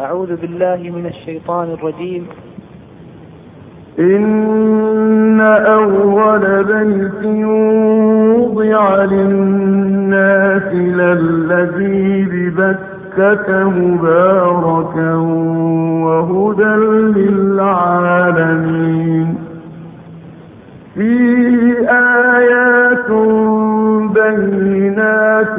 أعوذ بالله من الشيطان الرجيم. إن أول بيت وضع للناس للذي ببكة مباركا وهدى للعالمين. فيه آيات بينات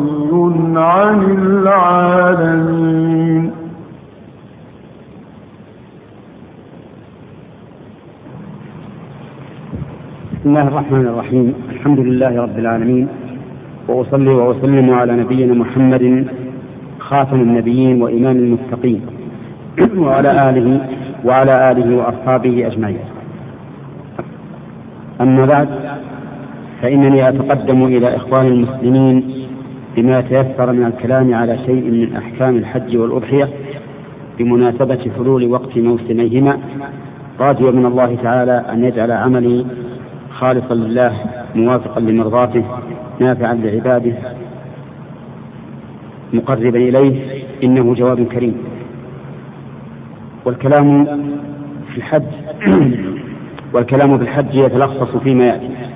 عن العالمين. بسم الله الرحمن الرحيم. الحمد لله رب العالمين. وأصلي وأسلم على نبينا محمد خاتم النبيين وإمام المتقين. وعلى آله وعلى آله وأصحابه أجمعين. أما بعد فإنني أتقدم إلى إخوان المسلمين بما تيسر من الكلام على شيء من أحكام الحج والأضحية بمناسبة حلول وقت موسميهما. راجيا من الله تعالى أن يجعل عملي خالصا لله موافقا لمرضاته نافعا لعباده مقربا إليه. إنه جواب كريم. والكلام في الحج والكلام بالحج يتلخص فيما يأتي.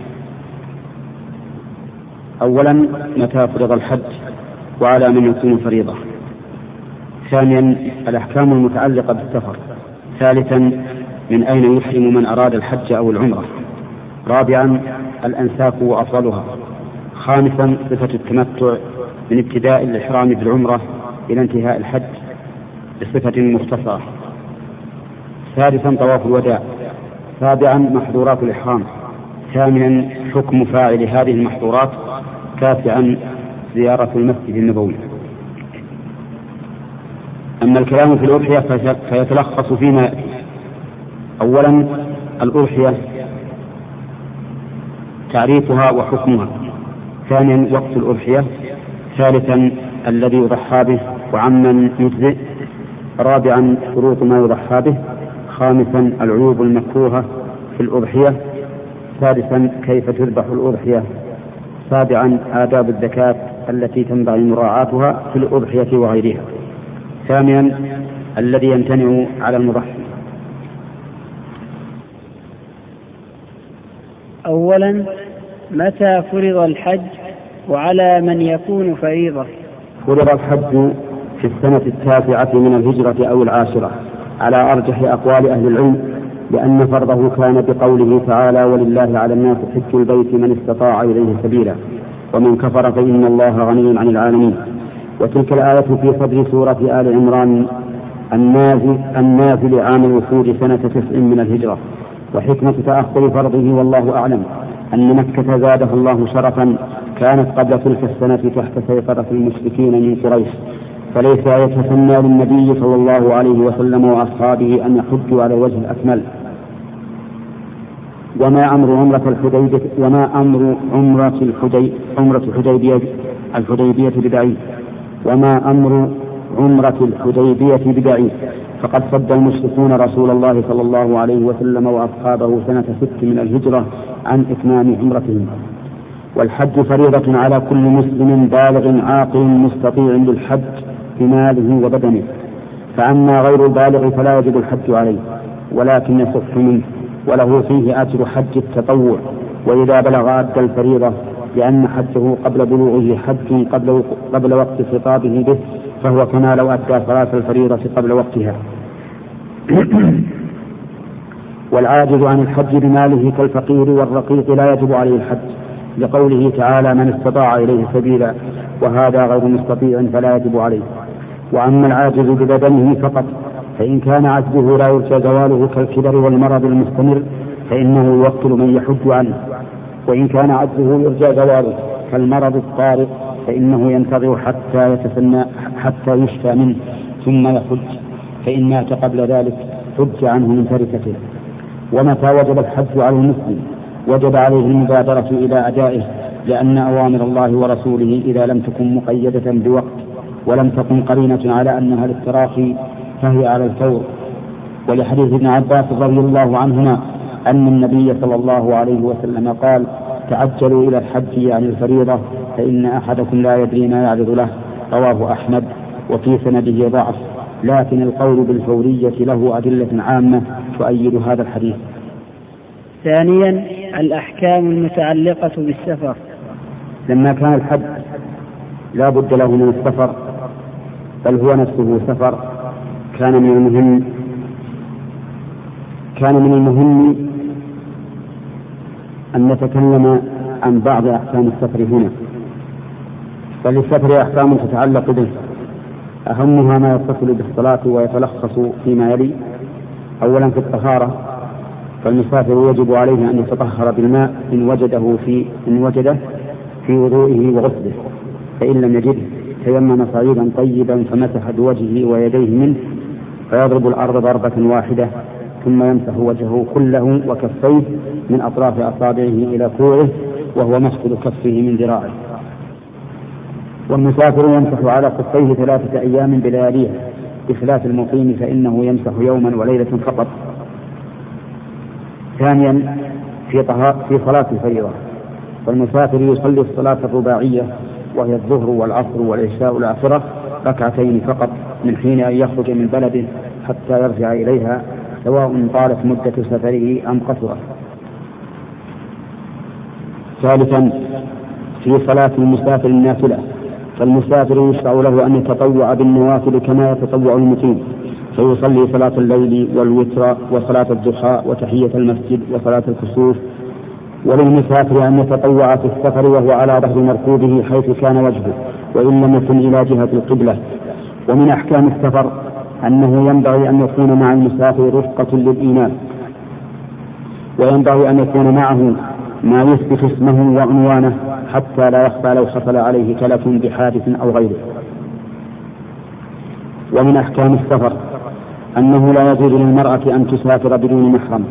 أولا متى فرض الحج؟ وعلى من يكون فريضة. ثانيا الأحكام المتعلقة بالسفر. ثالثا من أين يحرم من أراد الحج أو العمرة؟ رابعا الأنساك وأفضلها. خامسا صفة التمتع من ابتداء الإحرام بالعمرة إلى انتهاء الحج بصفة مختصرة. ثالثا طواف الوداع. سابعا محظورات الإحرام. ثامنا حكم فاعل هذه المحظورات تاسعا زيارة المسجد النبوي. أما الكلام في الأضحية فيتلخص فيما يأتي أولا الأضحية تعريفها وحكمها. ثانيا وقت الأضحية. ثالثا الذي يضحى به وعمن يجزئ. رابعا شروط ما يضحى به. خامسا العيوب المكروهة في الأضحية. سادسا كيف تذبح الأضحية؟ سابعا آداب الزكاة التي تنبغي مراعاتها في الأضحية وغيرها. ثامنا الذي يمتنع على المضحي أولا متى فرض الحج وعلى من يكون فريضة؟ فرض الحج في السنة التاسعة من الهجرة أو العاشرة على أرجح أقوال أهل العلم. لأن فرضه كان بقوله تعالى ولله على الناس حج البيت من استطاع إليه سبيلا. ومن كفر فإن الله غني عن العالمين. وتلك الآية في صدر سورة آل عمران النازل النازل عام الوفود سنة تسع من الهجرة. وحكمة تأخر فرضه والله أعلم. أن مكة زادها الله شرفا كانت قبل تلك السنة تحت سيطرة المشركين من قريش. فليس يتسنى للنبي صلى الله عليه وسلم وأصحابه أن يحجوا على الوجه الأكمل. وما أمر عمرة الحديبية وما أمر عمرة الحدي عمرة الحديبية الحديبية ببعيد وما أمر عمرة الحديبية ببعيد فقد صد المشركون رسول الله صلى الله عليه وسلم وأصحابه سنة ست من الهجرة عن إتمام عمرتهم. والحج فريضة على كل مسلم بالغ عاقل مستطيع للحج. بماله وبدنه. فأما غير البالغ فلا يجب الحج عليه ولكن يصح منه وله فيه أجر حج التطوع. وإذا بلغ أدى الفريضة لأن حجه قبل بلوغه حج قبل قبل وقت خطابه به فهو كما لو أدى صلاة الفريضة قبل وقتها. والعاجز عن الحج بماله كالفقير والرقيق لا يجب عليه الحج لقوله تعالى من استطاع إليه سبيلا وهذا غير مستطيع فلا يجب عليه. وأما العاجز ببدنه فقط فإن كان عجزه لا يرجى زواله كالكبر والمرض المستمر فإنه يوكل من يحج عنه. وإن كان عجزه يرجى زواله كالمرض الطارئ فإنه ينتظر حتى يتسنى حتى يشفى منه ثم يحج. فإن مات قبل ذلك حج عنه من تركته. ومتى وجب الحج على المسلم؟ وجب عليه المبادرة إلى أدائه لأن أوامر الله ورسوله إذا لم تكن مقيدة بوقت. ولم تكن قرينة على أنها للتراخي فهي على الفور. ولحديث ابن عباس رضي الله عنهما أن النبي صلى الله عليه وسلم قال تعجلوا إلى الحج يعني الفريضة فإن أحدكم لا يدري ما يعرض له. رواه أحمد وفي سنده ضعف. لكن القول بالفورية له أدلة عامة تؤيد هذا الحديث. ثانيا الأحكام المتعلقة بالسفر. لما كان الحج لا بد له من السفر. بل هو نفسه سفر كان من المهم كان من المهم أن نتكلم عن بعض أحكام السفر هنا. فللسفر أحكام تتعلق به. أهمها ما يتصل بالصلاة ويتلخص فيما يلي. أولا في الطهارة فالمسافر يجب عليه أن يتطهر بالماء إن وجده في إن وجده في وضوئه وغسله فإن لم يجده. تيمم صعيدا طيبا فمسح بوجهه ويديه منه فيضرب الأرض ضربة واحدة ثم يمسح وجهه كله وكفيه من أطراف أصابعه إلى كوعه وهو مسجد كفه من ذراعه. والمسافر يمسح على خفيه ثلاثة أيام بلياليها بخلاف المقيم فإنه يمسح يوما وليلة فقط. ثانيا في في صلاة الفريضة والمسافر يصلي الصلاة الرباعية وهي الظهر والعصر والعشاء الآخرة ركعتين فقط من حين أن يخرج من بلده حتى يرجع إليها سواء طالت مدة سفره أم قصرت. ثالثا في صلاة المسافر النافلة فالمسافر يشرع له أن يتطوع بالنوافل كما يتطوع المقيم فيصلي صلاة الليل والوتر وصلاة الضحى وتحية المسجد وصلاة الكسوف وللمسافر أن يتطوع في السفر وهو على ظهر مركوبه حيث كان وجهه وإن لم يكن إلى جهة القبلة. ومن أحكام السفر أنه ينبغي أن يكون مع المسافر رفقة للإيمان. وينبغي أن يكون معه ما يثبت اسمه وعنوانه حتى لا يخفى لو حصل عليه تلف بحادث أو غيره. ومن أحكام السفر أنه لا يجوز للمرأة أن تسافر بدون محرم.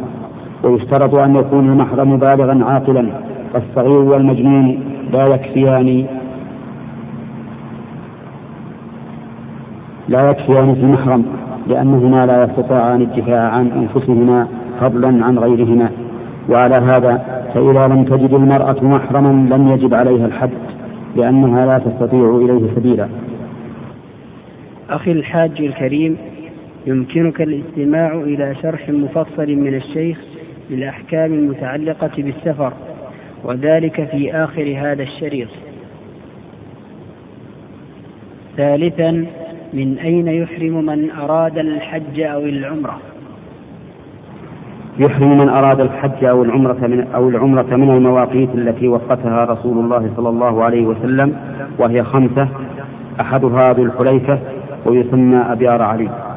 ويشترط أن يكون المحرم بالغا عاقلا فالصغير والمجنون لا يكفيان. لا يكفيان في المحرم لأنهما لا يستطيعان الدفاع عن أنفسهما فضلا عن غيرهما. وعلى هذا فإذا لم تجد المرأة محرما لم يجب عليها الحد لأنها لا تستطيع إليه سبيلا. أخي الحاج الكريم يمكنك الاستماع إلى شرح مفصل من الشيخ للأحكام المتعلقة بالسفر وذلك في آخر هذا الشريط. ثالثا من أين يحرم من أراد الحج أو العمرة؟ يحرم من أراد الحج أو العمرة من أو العمرة من المواقيت التي وقتها رسول الله صلى الله عليه وسلم وهي خمسة أحدها ذو الحليفة ويسمى أبيار علي.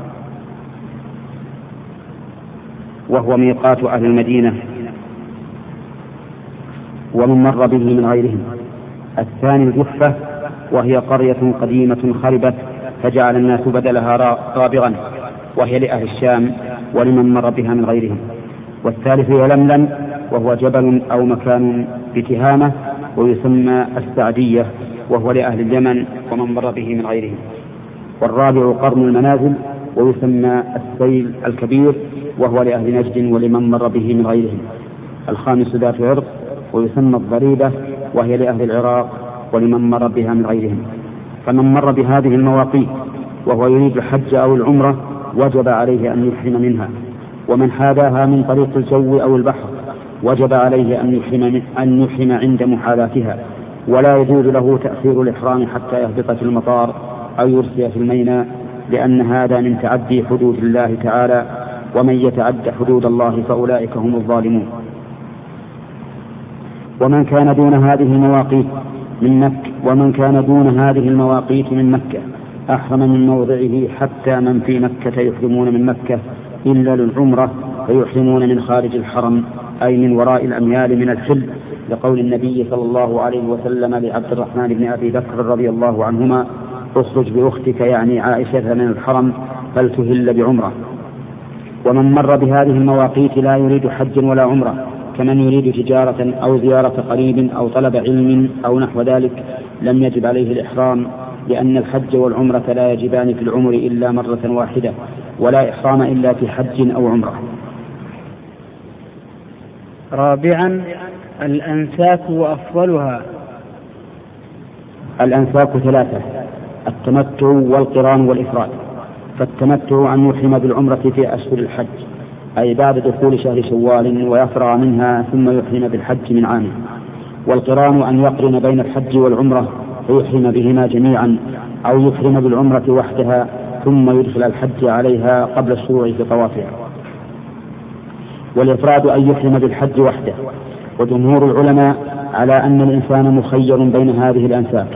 وهو ميقات أهل المدينة ومن مر به من غيرهم. الثاني الجفة وهي قرية قديمة خربت فجعل الناس بدلها رابغا وهي لأهل الشام ولمن مر بها من غيرهم. والثالث يلملم وهو جبل أو مكان بتهامة ويسمى السعدية وهو لأهل اليمن ومن مر به من غيرهم. والرابع قرن المنازل ويسمى السيل الكبير وهو لأهل نجد ولمن مر به من غيرهم. الخامس ذات عرق ويسمى الضريبة وهي لأهل العراق ولمن مر بها من غيرهم. فمن مر بهذه المواقيت وهو يريد الحج أو العمرة وجب عليه أن يحرم منها. ومن حاذاها من طريق الجو أو البحر وجب عليه أن يحرم, أن يحرم عند محاذاتها. ولا يجوز له تأخير الإحرام حتى يهبط في المطار أو يرسي في الميناء لأن هذا من تعدي حدود الله تعالى ومن يتعد حدود الله فأولئك هم الظالمون. ومن كان دون هذه المواقيت من مكة ومن كان دون هذه المواقيت من مكة أحرم من موضعه حتى من في مكة يحرمون من مكة إلا للعمرة فيحرمون من خارج الحرم أي من وراء الأميال من الحل. لقول النبي صلى الله عليه وسلم لعبد الرحمن بن أبي بكر رضي الله عنهما اخرج بأختك يعني عائشة من الحرم فلتهل بعمرة. ومن مر بهذه المواقيت لا يريد حجا ولا عمرة كمن يريد تجارة أو زيارة قريب أو طلب علم أو نحو ذلك لم يجب عليه الإحرام لأن الحج والعمرة لا يجبان في العمر إلا مرة واحدة ولا إحرام إلا في حج أو عمرة. رابعا الأنساك وأفضلها الأنساك ثلاثة التمتع والقران والإفراد. فالتمتع أن يحرم بالعمرة في أشهر الحج أي بعد دخول شهر شوال ويفرغ منها ثم يحرم بالحج من عامه. والقران أن يقرن بين الحج والعمرة فيحرم بهما جميعا أو يحرم بالعمرة وحدها ثم يدخل الحج عليها قبل الشروع في طوافها. والإفراد أن يحرم بالحج وحده. وجمهور العلماء على أن الإنسان مخير بين هذه الأنساك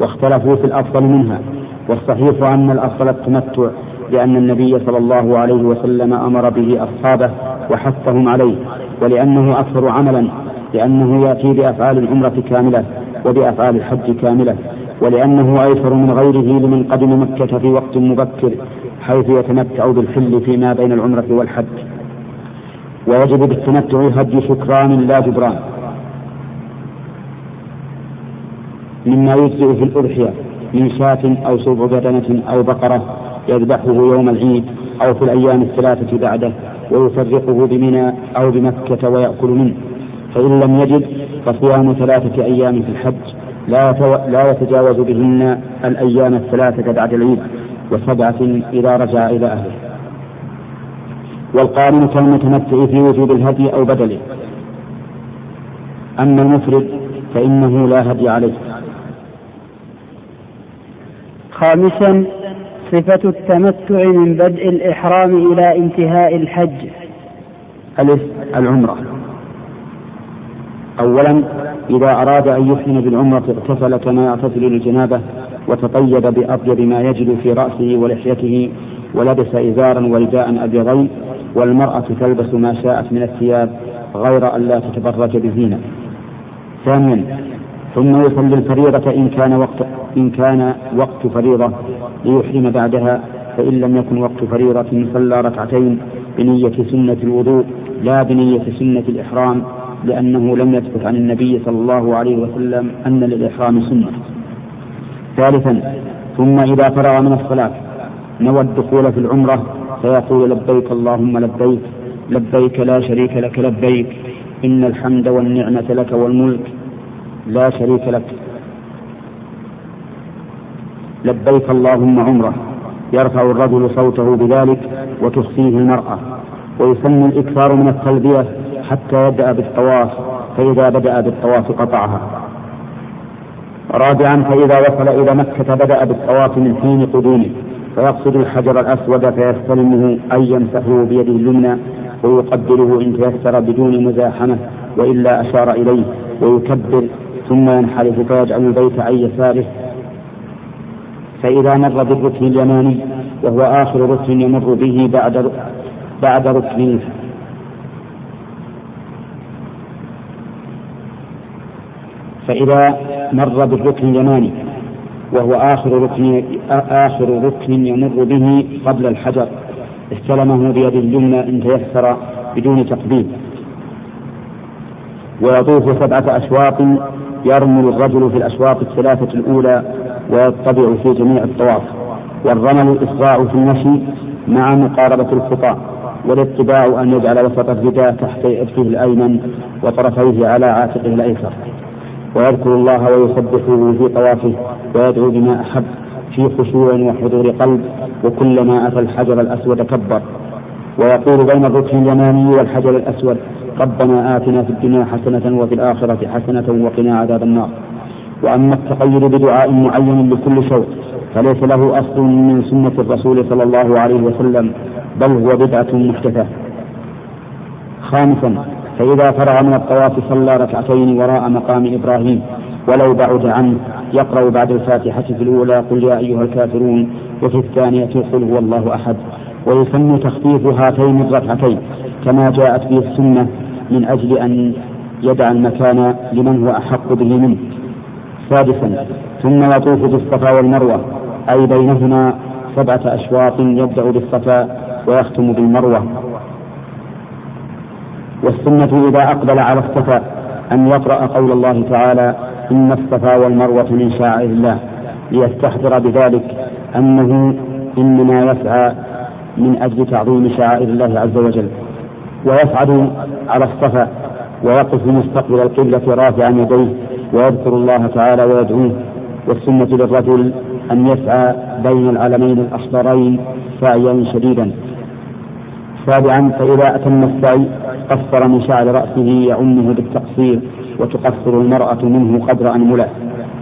واختلفوا في الأفضل منها. والصحيح أن الأفضل التمتع لأن النبي صلى الله عليه وسلم أمر به أصحابه وحثهم عليه ولأنه أكثر عملا لأنه يأتي بأفعال العمرة كاملة وبأفعال الحج كاملة ولأنه أيسر من غيره لمن قدم مكة في وقت مبكر حيث يتمتع بالحل فيما بين العمرة والحج. ويجب بالتمتع هدي شكران لا جبران. مما يجزئ في الأضحية. من شاة أو سبع بدنة أو بقرة يذبحه يوم العيد أو في الأيام الثلاثة بعده ويفرقه بمنى أو بمكة ويأكل منه. فإن لم يجد فصيام ثلاثة أيام في الحج لا لا يتجاوز بهن الأيام الثلاثة بعد العيد وسبعة إذا رجع إلى أهله. والقارن كالمتمتع في وجوب الهدي أو بدله. أما المفرد فإنه لا هدي عليه. خامسا صفة التمتع من بدء الإحرام إلى انتهاء الحج ألف العمرة أولا إذا أراد أن يحرم بالعمرة اغتسل كما يغتسل للجنابة وتطيب بأطيب ما يجد في رأسه ولحيته ولبس إزارا ورداء أبيضين والمرأة تلبس ما شاءت من الثياب غير أن لا تتبرج بزينة. ثانيا ثم يصلي الفريضة إن كان وقت إن كان وقت فريضة ليحرم بعدها فإن لم يكن وقت فريضة صلى ركعتين بنية سنة الوضوء لا بنية سنة الإحرام لأنه لم يثبت عن النبي صلى الله عليه وسلم أن للإحرام سنة. ثالثا ثم إذا فرغ من الصلاة نوى الدخول في العمرة فيقول لبيك اللهم لبيك لبيك لا شريك لك لبيك إن الحمد والنعمة لك والملك لا شريك لك. لبيك اللهم عمرة. يرفع الرجل صوته بذلك وتخفيه المرأة. ويسمى الإكثار من التلبية حتى يبدأ بالطواف فإذا بدأ بالطواف قطعها. رابعا فإذا وصل إلى مكة بدأ بالطواف من حين قدومه. فيقصد الحجر الأسود فيستلمه أي يمسحه بيده اليمنى ويقبله إن تيسر بدون مزاحمة وإلا أشار إليه ويكبر ثم ينحرف فيجعل البيت عن يساره فإذا مر بالركن اليماني وهو آخر ركن يمر به بعد بعد ركن فإذا مر بالركن اليماني وهو آخر ركن آخر ركن يمر به قبل الحجر استلمه بيد اليمنى إن تيسر بدون تقديم. ويطوف سبعة أشواط يرمل الرجل في الأشواط الثلاثة الأولى ويطبع في جميع الطواف. والرمل الإسراع في المشي مع مقاربة الخطى والاتباع أن يجعل وسط الرداء تحت إبطه الأيمن وطرفيه على عاتقه الأيسر. ويذكر الله ويسبحه في طوافه ويدعو بما أحب في خشوع وحضور قلب وكلما أتى الحجر الأسود كبر. ويقول بين الركن اليماني والحجر الأسود ربنا آتنا في الدنيا حسنة وفي الآخرة حسنة وقنا عذاب النار. وأما التقيد بدعاء معين لكل شوق فليس له أصل من سنة الرسول صلى الله عليه وسلم بل هو بدعة محدثة. خامسا فإذا فرغ من الطواف صلى ركعتين وراء مقام إبراهيم ولو بعد عنه يقرأ بعد الفاتحة في الأولى قل يا أيها الكافرون وفي الثانية قل هو الله أحد. ويسن تخفيف هاتين الركعتين كما جاءت به السنة من أجل أن يدع المكان لمن هو أحق به منه. سادسا ثم يطوف بالصفا والمروة أي بينهما سبعة أشواط يبدأ بالصفا ويختم بالمروة. والسنة إذا أقبل على الصفا أن يقرأ قول الله تعالى إن الصفا والمروة من شعائر الله ليستحضر بذلك أنه إنما يسعى من أجل تعظيم شعائر الله عز وجل. ويصعد على الصفا ويقف مستقبل القبلة رافعا يديه ويذكر الله تعالى ويدعوه والسنة للرجل أن يسعى بين العلمين الأخضرين سعيا شديدا. سابعا فإذا أتم السعي قصر من شعر رأسه يعمه بالتقصير وتقصر المرأة منه قدر أنملة.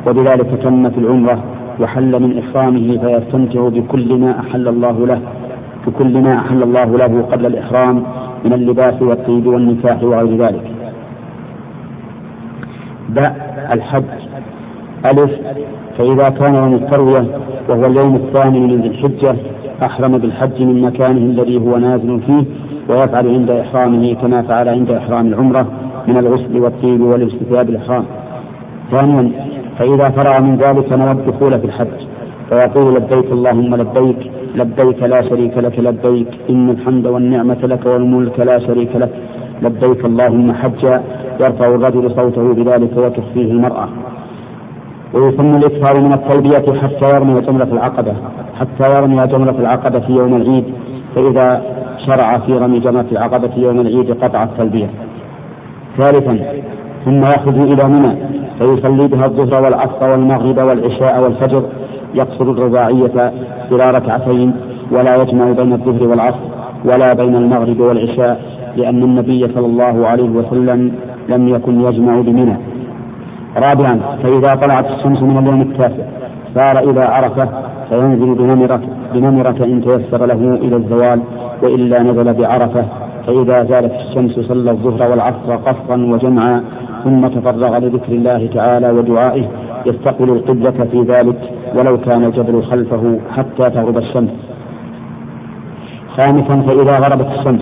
وبذلك تمت العمرة وحل من إحرامه فيستمتع بكل ما أحل الله له. بكل ما أحل الله له قبل الإحرام من اللباس والطيب والنكاح وغير ذلك باء الحج ألف فإذا كان يوم التروية وهو اليوم الثاني من ذي الحجة أحرم بالحج من مكانه الذي هو نازل فيه ويفعل عند إحرامه كما فعل عند إحرام العمرة من الغسل والطيب ولبس الإحرام. ثانيا فإذا فرغ من ذلك نوى الدخول في الحج فيقول لبيك اللهم لبيك لبيك لا شريك لك لبيك إن الحمد والنعمة لك والملك لا شريك لك. لبيك اللهم حجا يرفع الرجل صوته بذلك وتخفيه المرأة. ويسمى الإكثار من التلبية حتى يرمي جمرة العقبة حتى يرمي جمرة العقبة في يوم العيد. فإذا شرع في رمي جمرة العقبة يوم العيد قطع التلبية. ثالثا ثم يخرج إلى منى فيصلي بها الظهر والعصر والمغرب والعشاء والفجر. يقصر الرباعية إلى ركعتين ولا يجمع بين الظهر والعصر ولا بين المغرب والعشاء لأن النبي صلى الله عليه وسلم لم يكن يجمع بمنى. رابعا فإذا طلعت الشمس من اليوم التاسع سار إلى عرفة فينزل بنمرة بنمرة إن تيسر له إلى الزوال وإلا نزل بعرفة فإذا زالت الشمس صلى الظهر والعصر قصرا وجمعا ثم تفرغ لذكر الله تعالى ودعائه يستقبل القبلة في ذلك ولو كان الجبل خلفه حتى تغرب الشمس. خامسا فإذا غربت الشمس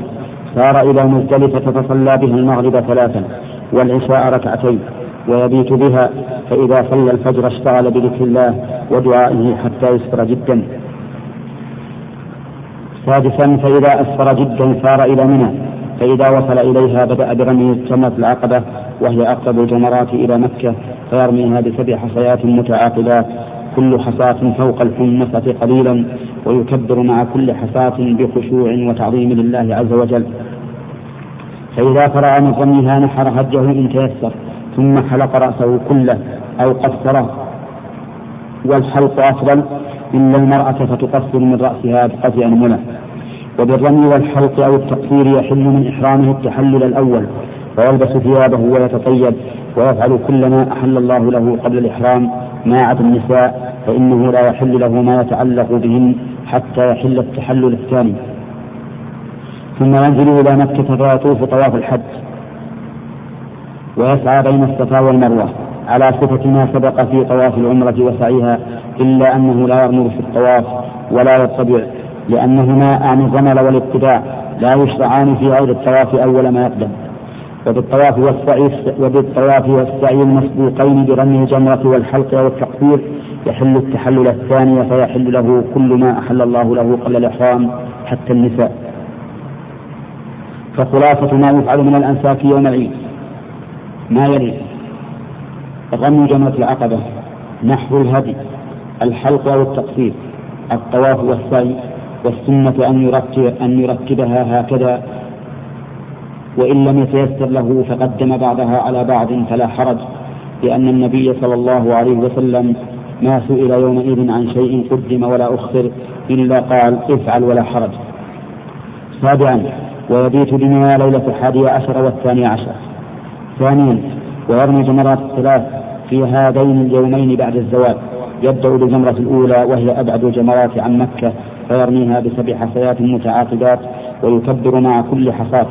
سار إلى مزدلفة فصلى بها المغرب ثلاثا والعشاء ركعتين ويبيت بها فإذا صلى الفجر اشتغل بذكر الله ودعائه حتى يسفر جدا. سادسا فإذا أسفر جدا سار إلى منى فإذا وصل إليها بدأ برمي جمرة العقبة وهي أقرب الجمرات إلى مكة فيرميها بسبع حصيات متعاقبات كل حصاة فوق الحمصة قليلا ويكبر مع كل حصاة بخشوع وتعظيم لله عز وجل. فإذا فرغ من رميها نحر هجه إن تيسر ثم حلق رأسه كله أو قصره. والحلق أفضل إلا المرأة فتقصر من رأسها بقطع أنملة. وبالرمي والحلق أو التقصير يحل من إحرامه التحلل الأول ويلبس ثيابه ويتطيب ويفعل كل ما أحل الله له قبل الإحرام ما عدا النساء فإنه لا يحل له ما يتعلق بهن حتى يحل التحلل الثاني. ثم ينزل إلى مكة فيطوف طواف الحج. ويسعى بين الصفا والمروة على صفة ما سبق في طواف العمرة وسعيها إلا أنه لا يرمر في الطواف ولا يطبع لأنهما أعني الرمل والابتداع لا يشرعان في غير الطواف أول ما يقدم. وبالطواف والسعي وبالطواف والسعي المسبوقين برمي الجمرة والحلق أو التقصير يحل التحلل الثاني فيحل له كل ما أحل الله له قبل الإحرام حتى النساء. فخلاصة ما يفعل من الأنساك يوم العيد. ما يلي؟ رمي جمرة العقبة نحو الهدي الحلق أو التقصير الطواف والسعي. والسنة أن يرتب أن يرتبها هكذا. وإن لم يتيسر له فقدم بعضها على بعض فلا حرج لأن النبي صلى الله عليه وسلم ما سئل يومئذ عن شيء قدم ولا أخر إلا قال افعل ولا حرج. سابعا ويبيت بمنى ليلة الحادية عشر والثانية عشر. ثانيا ويرمي جمرات الثلاث في هذين اليومين بعد الزواج يبدأ بالجمرة الأولى وهي أبعد الجمرات عن مكة. فيرميها بسبع حصيات متعاقبات ويكبر مع كل حصاة.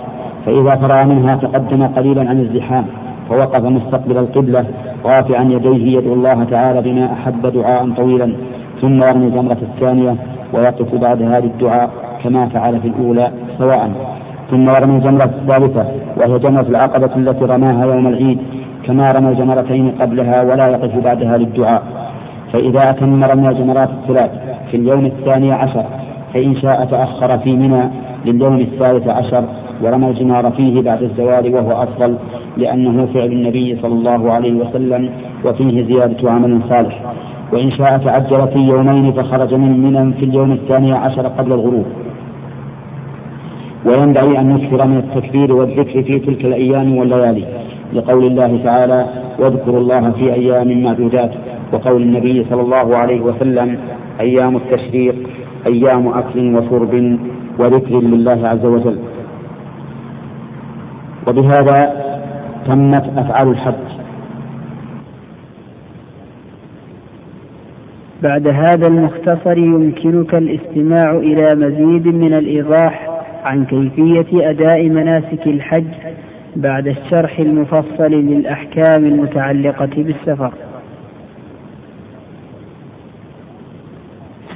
فإذا فرغ منها تقدم قليلا عن الزحام فوقف مستقبل القبلة رافعا يديه يدعو الله تعالى بما أحب دعاء طويلا. ثم يرمي الجمرة الثانية ويقف بعد هذا الدعاء كما فعل في الأولى سواء. ثم يرمي الجمرة الثالثة وهي جمرة العقبة التي رماها يوم العيد كما رمى الجمرتين قبلها ولا يقف بعدها للدعاء. فإذا أتم رمي الجمرات الثلاث في اليوم الثاني عشر فإن شاء تأخر في منى لليوم الثالث عشر ورمى الجمار فيه بعد الزوال وهو أفضل لأنه فعل النبي صلى الله عليه وسلم وفيه زيادة عمل صالح. وإن شاء تعجل في يومين فخرج من منى في اليوم الثاني عشر قبل الغروب. وينبغي أن نكثر من التكبير والذكر في تلك الأيام والليالي. لقول الله تعالى واذكروا الله في أيام معدودات. وقول النبي صلى الله عليه وسلم أيام التشريق أيام أكل وشرب وذكر لله عز وجل وبهذا تمت أفعال الحج بعد هذا المختصر يمكنك الاستماع إلى مزيد من الإيضاح عن كيفية أداء مناسك الحج بعد الشرح المفصل للأحكام المتعلقة بالسفر.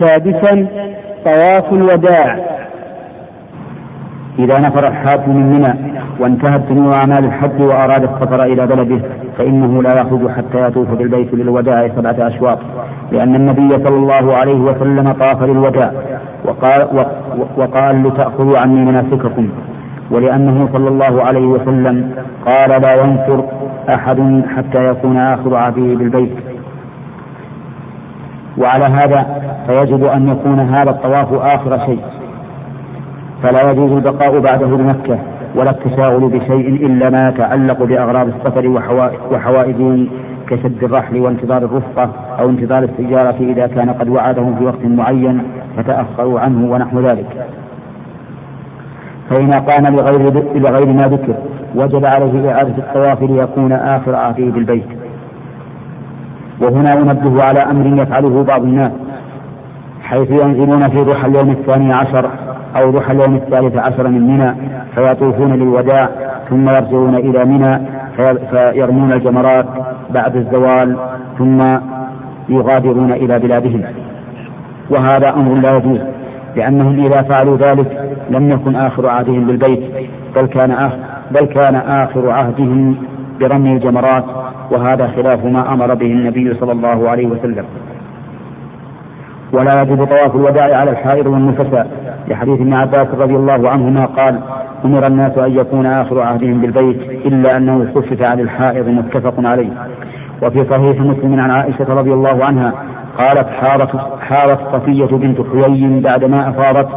سادسا طواف الوداع. إذا نفر الحاج من منى وانتهت جميع أعمال الحج وأراد السفر إلى بلده فإنه لا يخرج حتى يطوف بالبيت للوداع سبعة أشواط لأن النبي صلى الله عليه وسلم طاف للوداع وقال, وقال لتأخذوا عني مناسككم. ولأنه صلى الله عليه وسلم قال لا ينفر أحد حتى يكون آخر عهده بالبيت. وعلى هذا فيجب أن يكون هذا الطواف آخر شيء. فلا يجوز البقاء بعده بمكة ولا التشاغل بشيء إلا ما يتعلق بأغراض السفر وحوائجه كشد الرحل وانتظار الرفقة أو انتظار السيارة إذا كان قد وعدهم في وقت معين فتأخروا عنه ونحو ذلك. فإن قام لغير لغير ما ذكر وجب عليه إعادة الطواف ليكون آخر عهده بالبيت. وهنا أنبه على أمر يفعله بعض الناس. حيث ينزلون في ضحى اليوم الثاني عشر أو ضحى اليوم الثالث عشر من منى فيطوفون للوداع ثم يرجعون إلى منى فيرمون الجمرات بعد الزوال ثم يغادرون إلى بلادهم. وهذا أمر لا يجوز لأنهم إذا فعلوا ذلك لم يكن آخر عهدهم بالبيت بل كان آخر بل كان آخر عهدهم برمي الجمرات وهذا خلاف ما أمر به النبي صلى الله عليه وسلم. ولا يجب طواف الوداع على الحائض والنفساء لحديث ابن عباس رضي الله عنهما قال أمر الناس أن يكون آخر عهدهم بالبيت إلا أنه خفف عن الحائض متفق عليه. وفي صحيح مسلم عن عائشة رضي الله عنها قالت حارت حارت صفية بنت حيي بعدما أفاضت.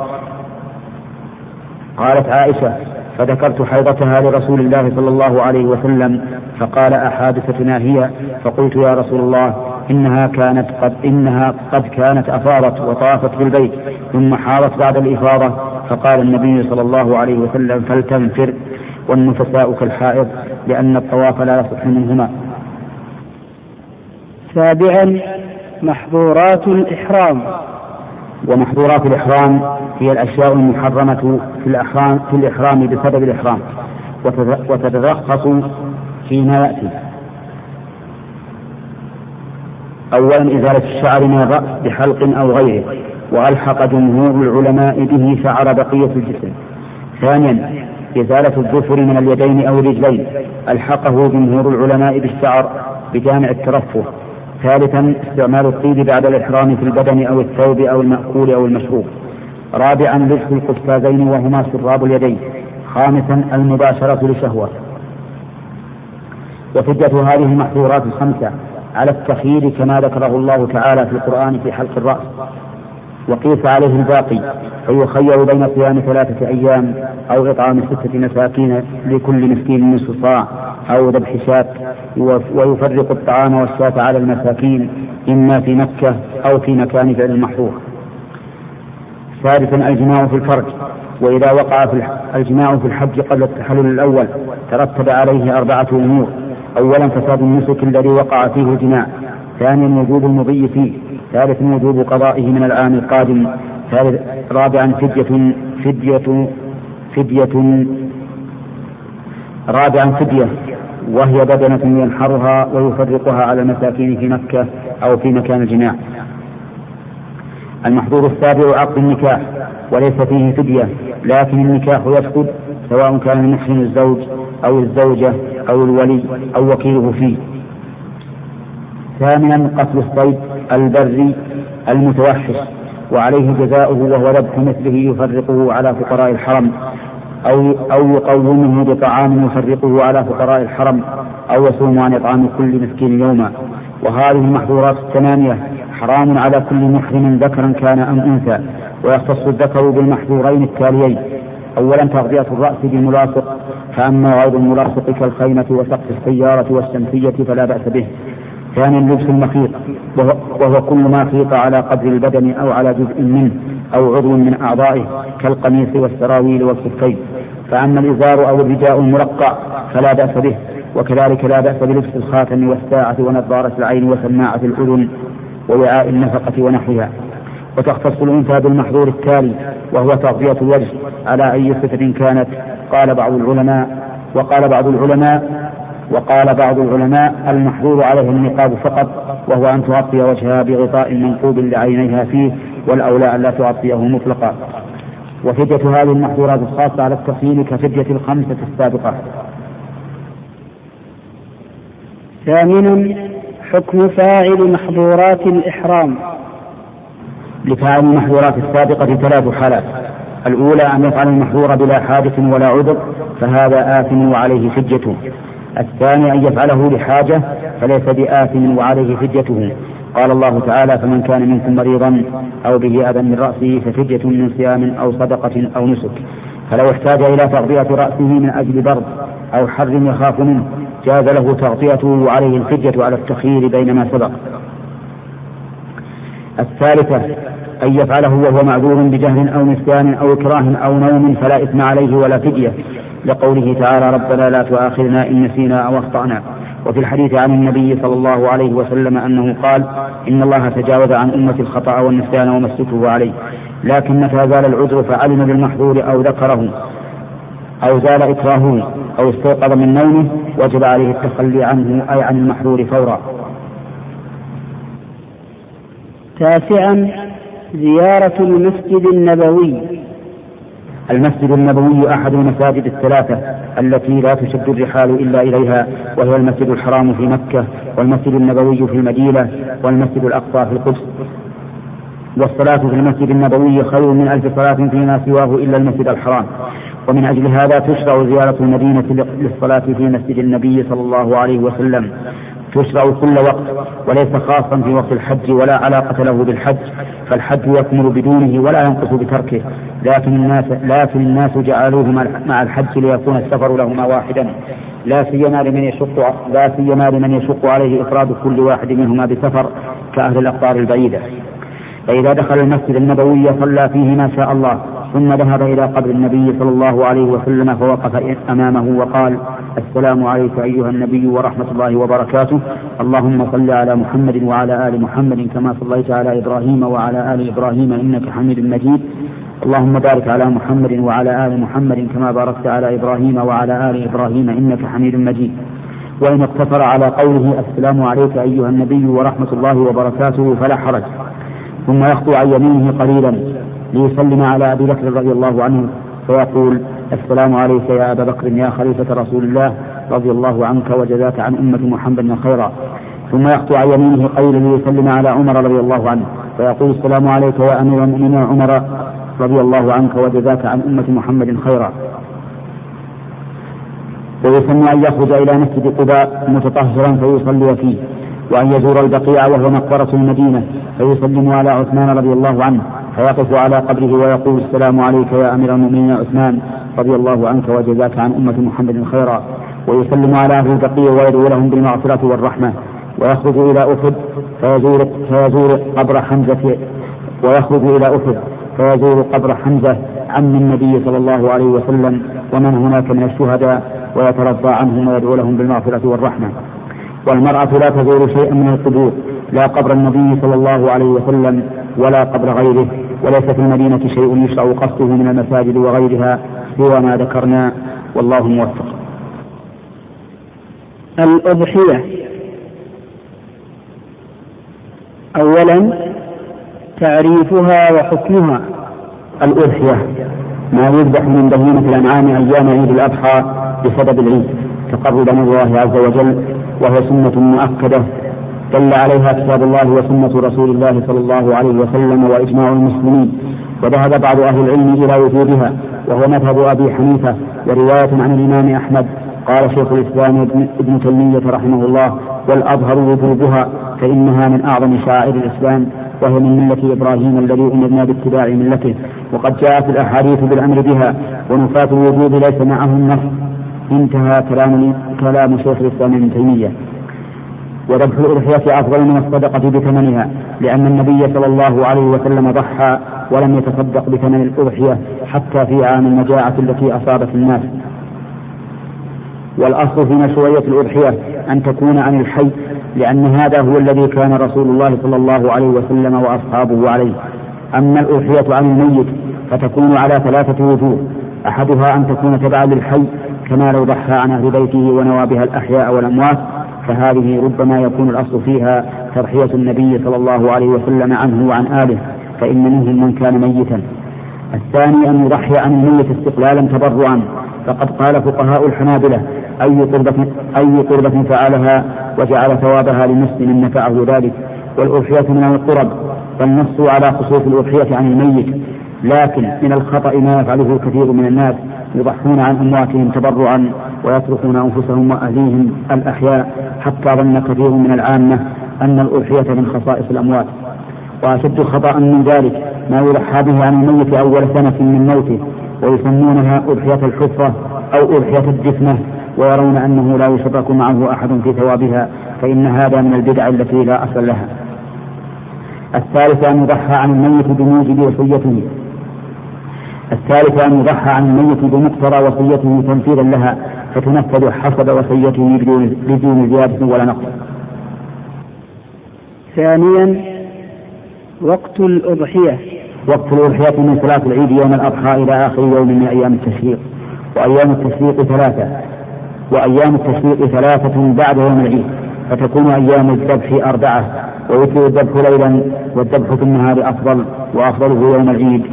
قالت عائشة فذكرت حيضتها لرسول الله صلى الله عليه وسلم فقال أحادثتنا هي؟ فقلت يا رسول الله إنها كانت قد إنها قد كانت أفاضت وطافت بالبيت ثم حارت بعد الإفاضة فقال النبي صلى الله عليه وسلم فلتنفر والنفساء كالحائض لأن الطواف لا يصح منهما. سابعا محظورات الإحرام. ومحظورات الإحرام هي الأشياء المحرمة في الإحرام في الإحرام بسبب الإحرام وتتلخص فيما يأتي. أولا إزالة الشعر من الرأس بحلق أو غيره وألحق جمهور العلماء به شعر بقية الجسم. ثانيا إزالة الظفر من اليدين أو الرجلين ألحقه جمهور العلماء بالشعر بجامع الترفه. ثالثا استعمال الطيب بعد الإحرام في البدن أو الثوب أو المأكول أو المشروب. رابعا لبس القفازين وهما سراب اليدين. خامسا المباشرة لشهوة. وفدة هذه المحظورات الخمسة. على التخيير كما ذكره الله تعالى في القرآن في حلق الرأس. وقيس عليه الباقي فيخير بين صيام ثلاثة أيام أو إطعام ستة مساكين لكل مسكين نصف صاع أو ذبح شاة ويفرق الطعام والشاة على المساكين إما في مكة أو في مكان فعل المحظور ثالثا الجماع في الفرج. وإذا وقع في الجماع في الحج قبل التحلل الأول ترتب عليه أربعة أمور. أولا فساد النسك الذي وقع فيه الجماع ثانيا وجوب المضي فيه ثالثا وجوب قضائه من العام القادم ثالث رابعا فدية فدية فدية رابعا فدية وهي بدنة ينحرها ويفرقها على المساكين في مكة أو في مكان الجماع. المحظور السابع عقد النكاح وليس فيه فدية لكن النكاح يسقط سواء كان المحسن الزوج أو الزوجة أو الولي أو وكيله فيه ثامنا قتل الصيد البري المتوحش وعليه جزاؤه وهو ذبح مثله يفرقه على فقراء الحرم أو أو يقومه بطعام يفرقه على فقراء الحرم أو يصوم عن إطعام كل مسكين يوما. وهذه المحظورات الثمانية حرام على كل محرم ذكرا كان أم أنثى ويختص الذكر بالمحظورين التاليين أولا تغذية الرأس بالملاصق فأما غير الملاصق كالخيمة وسقف السيارة والشمسية فلا بأس به. ثانيا لبس المخيط وهو كل ما خيط على قدر البدن أو على جزء منه أو عضو من أعضائه كالقميص والسراويل والخفين فأما الإزار أو الرداء المرقع فلا بأس به وكذلك لا بأس بلبس الخاتم والساعة ونظارة العين وسماعة الأذن ووعاء النفقة ونحوها. وتختص الأنثى بالمحظور التالي وهو تغطية الوجه. على أي صفة كانت؟ قال بعض العلماء وقال بعض العلماء وقال بعض العلماء المحظور عليه النقاب فقط وهو أن تغطي وجهها بغطاء منقوب لعينيها فيه والأولى أن لا تغطيه مطلقا. وفدية هذه المحظورات الخاصة على التقييم كفدية الخمسة السابقة. ثامنا حكم فاعل محظورات الإحرام. لفاعل المحظورات السابقة ثلاث حالات. الأولى أن يفعل المحظور بلا حاجة ولا عذر فهذا آثم وعليه حجته. الثاني أن يفعله لحاجة فليس بآثم وعليه فديته قال الله تعالى فمن كان منكم مريضا أو به أذى من رأسه ففدية من صيام أو صدقة أو نسك. فلو احتاج إلى تغطية رأسه من أجل برد أو حر يخاف منه جاز له تغطيته وعليه الفدية على التخيير بين ما سبق. الثالثة أن يفعله وهو معذور بجهل أو نسيان أو إكراه أو نوم فلا إثم عليه ولا فدية. لقوله تعالى ربنا لا تؤاخذنا إن نسينا أو أخطأنا. وفي الحديث عن النبي صلى الله عليه وسلم أنه قال إن الله تجاوز عن أمة الخطأ والنسيان وما استكره عليه. لكن متى زال العذر فعلم بالمحظور أو ذكره أو زال إكراهه أو استيقظ من نومه وجب عليه التخلي عنه أي عن المحظور فورا. تاسعا زيارة المسجد النبوي. المسجد النبوي أحد المساجد الثلاثة التي لا تشد الرحال إلا إليها وهي المسجد الحرام في مكة والمسجد النبوي في المدينة والمسجد الأقصى في القدس. والصلاة في المسجد النبوي خير من ألف صلاة فيما سواه إلا المسجد الحرام. ومن أجل هذا تشرع زيارة المدينة للصلاة في مسجد النبي صلى الله عليه وسلم. تشرع كل وقت وليس خاصا في وقت الحج ولا علاقة له بالحج فالحج يكمل بدونه ولا ينقص بتركه. لكن الناس لكن الناس جعلوه مع الحج ليكون السفر لهما واحدا. لا سيما لمن يشق لا سيما لمن يشق عليه إفراد كل واحد منهما بسفر كأهل الأقطار البعيدة. فإذا دخل المسجد النبوي صلى فيه ما شاء الله ثم ذهب إلى قبر النبي صلى الله عليه وسلم فوقف أمامه وقال السلام عليك أيها النبي ورحمة الله وبركاته اللهم صل على محمد وعلى آل محمد كما صليت على إبراهيم وعلى آل إبراهيم إنك حميد مجيد. اللهم بارك على محمد وعلى آل محمد كما باركت على إبراهيم وعلى آل إبراهيم إنك حميد مجيد. وإن اقتصر على قوله السلام عليك أيها النبي ورحمة الله وبركاته فلا حرج. ثم يخطو عن يمينه قليلا ليسلم على أبي بكر رضي الله عنه فيقول السلام عليك يا أبا بكر يا خليفة رسول الله رضي الله عنك وجزاك عن أمة محمد خيرا. ثم يخطو عن يمينه قليلا ليسلم على عمر رضي الله عنه فيقول السلام عليك يا أمير المؤمنين عمر رضي الله عنك وجزاك عن أمة محمد خيرا. ويسمى أن يخرج إلى مسجد قباء متطهرا فيصلي فيه وأن يزور البقيع وهو مقبرة المدينة. فيسلم على عثمان رضي الله عنه فيقف على قبره ويقول السلام عليك يا أمير المؤمنين عثمان رضي الله عنك وجزاك عن أمة محمد خيرا. ويسلم على أهل البقيع ويدعو لهم بالمغفرة والرحمة. ويخرج إلى أحد فيزور فيزور قبر حمزة ويخرج إلى أحد فيزور قبر حمزة عم النبي صلى الله عليه وسلم ومن هناك من الشهداء ويترضى عنهم ويدعو لهم بالمغفرة والرحمة. والمرأة لا تزور شيئا من القبور لا قبر النبي صلى الله عليه وسلم ولا قبر غيره وليس في المدينة شيء يشرع قصده من المساجد وغيرها سوى ما ذكرنا والله موفق. الأضحية. أولا تعريفها وحكمها. الأضحية. ما يذبح من بهيمة الأنعام أيام عيد الأضحى بسبب العيد تقربا من الله عز وجل وهي سنة مؤكدة. دل عليها كتاب الله وسنة رسول الله صلى الله عليه وسلم وإجماع المسلمين. وذهب بعض أهل العلم إلى وجودها وهو مذهب أبي حنيفة ورواية عن الإمام أحمد. قال شيخ الإسلام ابن تيمية رحمه الله والأظهر وجوبها فإنها من أعظم شعائر الإسلام وهي من ملة إبراهيم الذي أمرنا باتباع ملته. وقد جاءت الأحاديث بالأمر بها ونفاة الوجود ليس معهم نص انتهى كلام كلام شيخ الإسلام ابن تيمية. وذبح الأضحية أفضل من الصدقة بثمنها لأن النبي صلى الله عليه وسلم ضحى ولم يتصدق بثمن الأضحية حتى في عام المجاعة التي أصابت الناس. والأصل في مشروعية الأضحية أن تكون عن الحي لأن هذا هو الذي كان رسول الله صلى الله عليه وسلم وأصحابه عليه. أما الأضحية عن الميت فتكون على ثلاثة وجوه. أحدها أن تكون تبعا للحي كما لو ضحى عن أهل بيته ونوى بها الأحياء والأموات فهذه ربما يكون الأصل فيها تضحية النبي صلى الله عليه وسلم عنه وعن آله فإن منهم من كان ميتا. الثاني أن يضحي عن الميت استقلالا تبرعا. فقد قال فقهاء الحنابلة أي قربة أي قربة فعلها وجعل ثوابها لمسلم نفعه ذلك. والأضحية من القرب فالنص على خصوص الأضحية عن الميت. لكن من الخطأ ما يفعله كثير من الناس. يضحون عن أمواتهم تبرعا ويتركون أنفسهم وأهليهم الأحياء حتى ظن كثير من العامة أن الأضحية من خصائص الأموات. وأشد خطأ من ذلك ما يضحى به عن الميت أول سنة من موته ويسمونها أضحية الحفرة أو أضحية الجسمة ويرون أنه لا يشرك معه أحد في ثوابها فإن هذا من البدع التي لا أصل لها. الثالث أن يضحى عن الميت بموجب وصيته الثالث أن يضحى عن الميت بمقتضى وصيته تنفيذا لها فتنفذ حسب وصيته بدون زيادة ولا نقص. ثانيا وقت الأضحية. وقت الأضحية من صلاة العيد يوم الأضحى إلى آخر يوم من أيام التشريق. وأيام التشريق ثلاثة. وأيام التشريق ثلاثة بعد يوم العيد. فتكون أيام الذبح أربعة ويكثر الذبح ليلا والذبح في النهار أفضل وأفضله يوم العيد.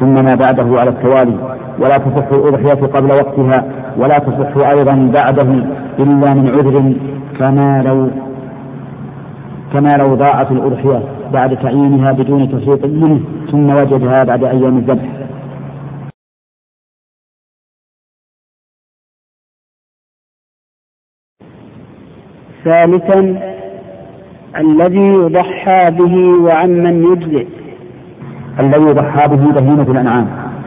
ثم ما بعده على التوالي. ولا تصح الأضحية قبل وقتها ولا تصح أيضا بعده إلا من عذر كما لو كما لو ضاعت الأضحية بعد تعيينها بدون تفريط منه ثم وجدها بعد أيام الذبح. ثالثا الذي يضحى به وعمن يجزئ. الذي يضحى به بهيمة الأنعام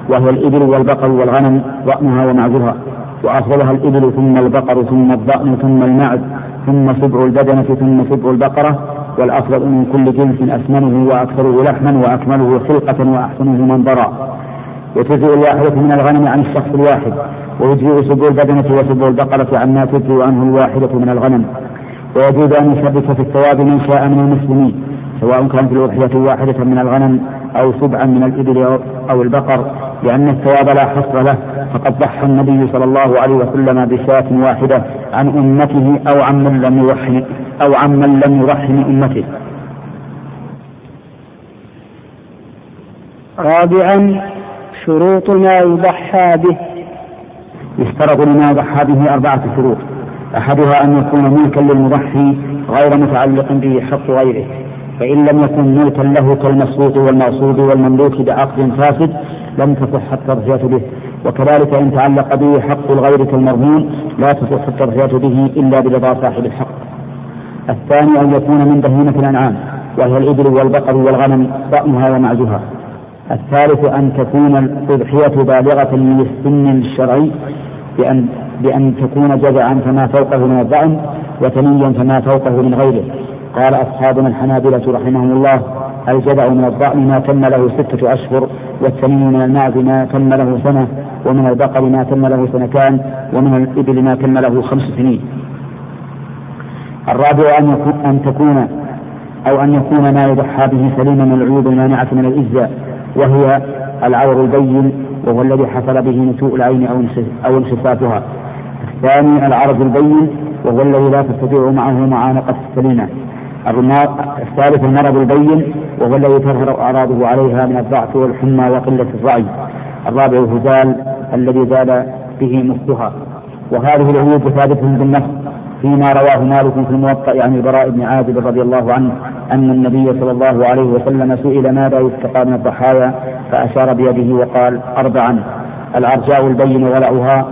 وهي الإبل والبقر والغنم ضأنها ومعزها. وأفضلها الإبل ثم البقر ثم الضأن ثم المعز ثم سبع البدنة ثم سبع البقرة والأفضل من كل جنس أثمنه وأكثره لحما وأكمله خلقة وأحسنه منظرا. وتجزئ الواحدة من الغنم عن الشخص الواحد ويجزئ سبع البدنة وسبع البقرة عما تجزئ عنه الواحدة من الغنم. ويجوز أن يشرك في الثواب من شاء من المسلمين سواء كانت الأضحية واحدة من الغنم أو سبعا من الإبل أو البقر لأن الثواب لا حصر له. فقد ضحى النبي صلى الله عليه وسلم بشاة واحدة عن أمته أو عمن لم يرحم أو عمن لم يرحم أمته. رابعا شروط ما يضحى به. يشترط لما يضحى به أربعة شروط. أحدها أن يكون ملكا للمضحي غير متعلق به حق غيره. فإن لم يكن ملكا له كالمسروق والمغصوب والمملوك بعقد فاسد لم تصح التضحية به. وكذلك إن تعلق به حق الغير كالمرهون لا تصح التضحية به إلا برضا صاحب الحق. الثاني أن يكون من بهيمة الأنعام وهي الإبل والبقر والغنم ضأنها ومعزها الثالث أن تكون الأضحية بالغة من السن الشرعي بأن بأن تكون جزعا فما فوقه من الضأن وثنيا فما فوقه من غيره. قال أصحابنا الحنابلة رحمهم الله الجدع من الضأن ما تم له ستة أشهر والثني من المعز ما تم له سنة ومن البقر ما تم له سنتان ومن الإبل ما تم له خمس سنين. الرابع أن, يكون أن تكون أو أن يكون ما يضحى به سليما من العيوب المانعة من الإجزاء وهي العور البين وهو الذي حصل به نتوء العين أو انخفاضها. الثاني العرض البين وهو الذي لا تستطيع معه معانقة السليمة. الثالث المرض البين وهو الذي تظهر أعراضه عليها من الضعف والحمى وقلة الرعي الرابع الهزال الذي زال به مخها. وهذه العيوب ثابتة بالنص فيما رواه مالك في الموطأ عن البراء بن عازب رضي الله عنه أن النبي صلى الله عليه وسلم سئل ماذا يستقى من الضحايا؟ فأشار بيده وقال أربعا. العرجاء البين ولعها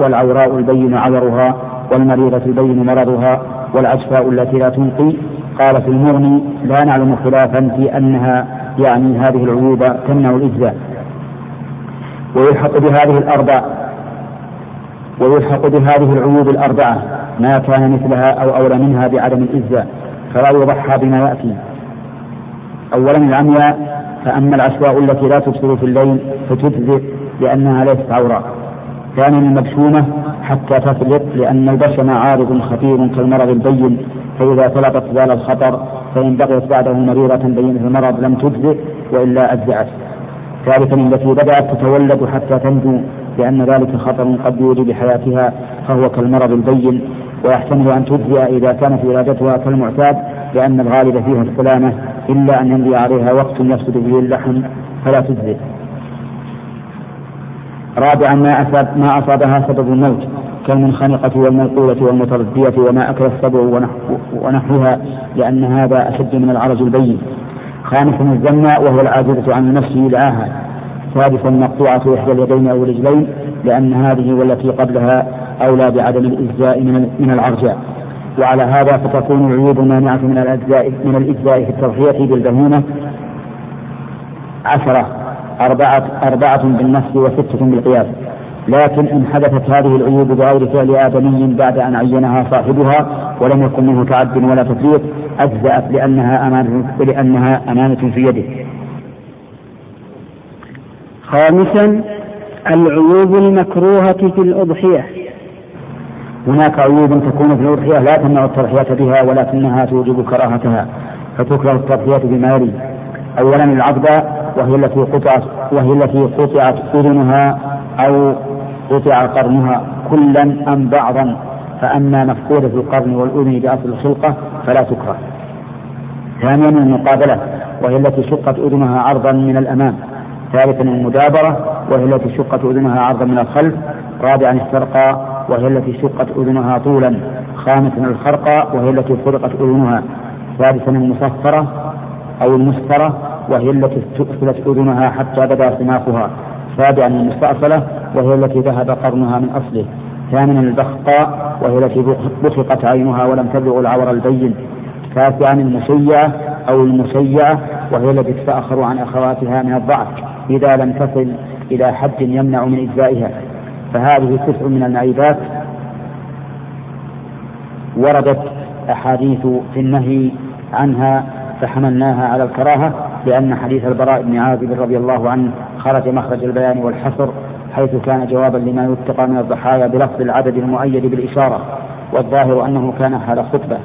والعوراء البين عورها والمريضة البين مرضها والعجفاء التي لا تنقي. قال في المغني لا نعلم خلافا في أنها يعني هذه العيوب تمنع الإجزاء. ويلحق بهذه الأربع ويلحق بهذه العيوب الأربعة ما كان مثلها أو أولى منها بعدم الإجزاء. فلا يضحى بما يأتي. أولا العمياء فأما العشواء التي لا تبصر في الليل فتجزئ لأنها ليست عورة. ثانيا المبشومة حتى تفلت لأن البشم عارض خطير كالمرض البين فإذا سلطت زال الخطر فإن بقيت بعده مريضة بينة المرض لم تجزئ وإلا أجزأت ثالثا التي بدأت تتولد حتى تنجو لأن ذلك خطر قد يولي بحياتها فهو كالمرض البين. ويحتمل أن تجزئ إذا كانت ولادتها كالمعتاد لأن الغالب فيها السلامة إلا أن يمضي عليها وقت يفسد به اللحم فلا تجزئ. رابعا ما أصاب ما أصابها سبب الموت كالمنخنقة والمنقولة والمتردية وما أكل السبع ونحوها لأن هذا أشد من العرج البين. خامسا الزنا وهو العاجزة عن نفسه لعاها سادسا مقطوعة إحدى اليدين أو الرجلين لأن هذه والتي قبلها أولى بعدم الإجزاء من من العرجاء. وعلى هذا فتكون العيوب المانعة من الأجزاء من الإجزاء في التضحية بالبهيمة عشرة. أربعة أربعة بالنفس وستة بالقياس. لكن إن حدثت هذه العيوب بغير فعل آدمي بعد أن عينها صاحبها ولم يكن منه تعد ولا تفريط أجزأت لأنها أمانة لأنها أمانة في يده. خامسا العيوب المكروهة في الأضحية. هناك عيوب تكون في الأضحية لا تمنع التضحية بها ولكنها توجب كراهتها فتكره التضحية بما يلي. أولا العضبة وهي التي قطعت وهي التي قطعت أذنها أو قطع قرنها كلا أم بعضا فأما مفقودة القرن والأذن بأصل الخلقة فلا تكره. ثانيا المقابلة وهي التي شقت أذنها عرضا من الأمام. ثالثا المدابرة وهي التي شقت أذنها عرضا من الخلف. رابعا السرقة وهي التي شقت أذنها طولا. خامسا الخرقة وهي التي خرقت أذنها. سادسا المصفرة أو المسفرة وهي التي استؤصلت أذنها حتى بدا سماخها سابعا المستأصلة وهي التي ذهب قرنها من أصله. ثامنا البخقاء وهي التي بخقت عينها ولم تبلغ العور البين. تاسعا المشيعة أو المشيعة وهي التي تتأخر عن أخواتها من الضعف إذا لم تصل إلى حد يمنع من إجزائها. فهذه تسع من المعيبات وردت أحاديث في النهي عنها فحملناها على الكراهة لأن حديث البراء بن عازب رضي الله عنه خرج مخرج البيان والحصر حيث كان جوابا لما يتقى من الضحايا بلفظ العدد المؤيد بالإشارة والظاهر أنه كان حال خطبة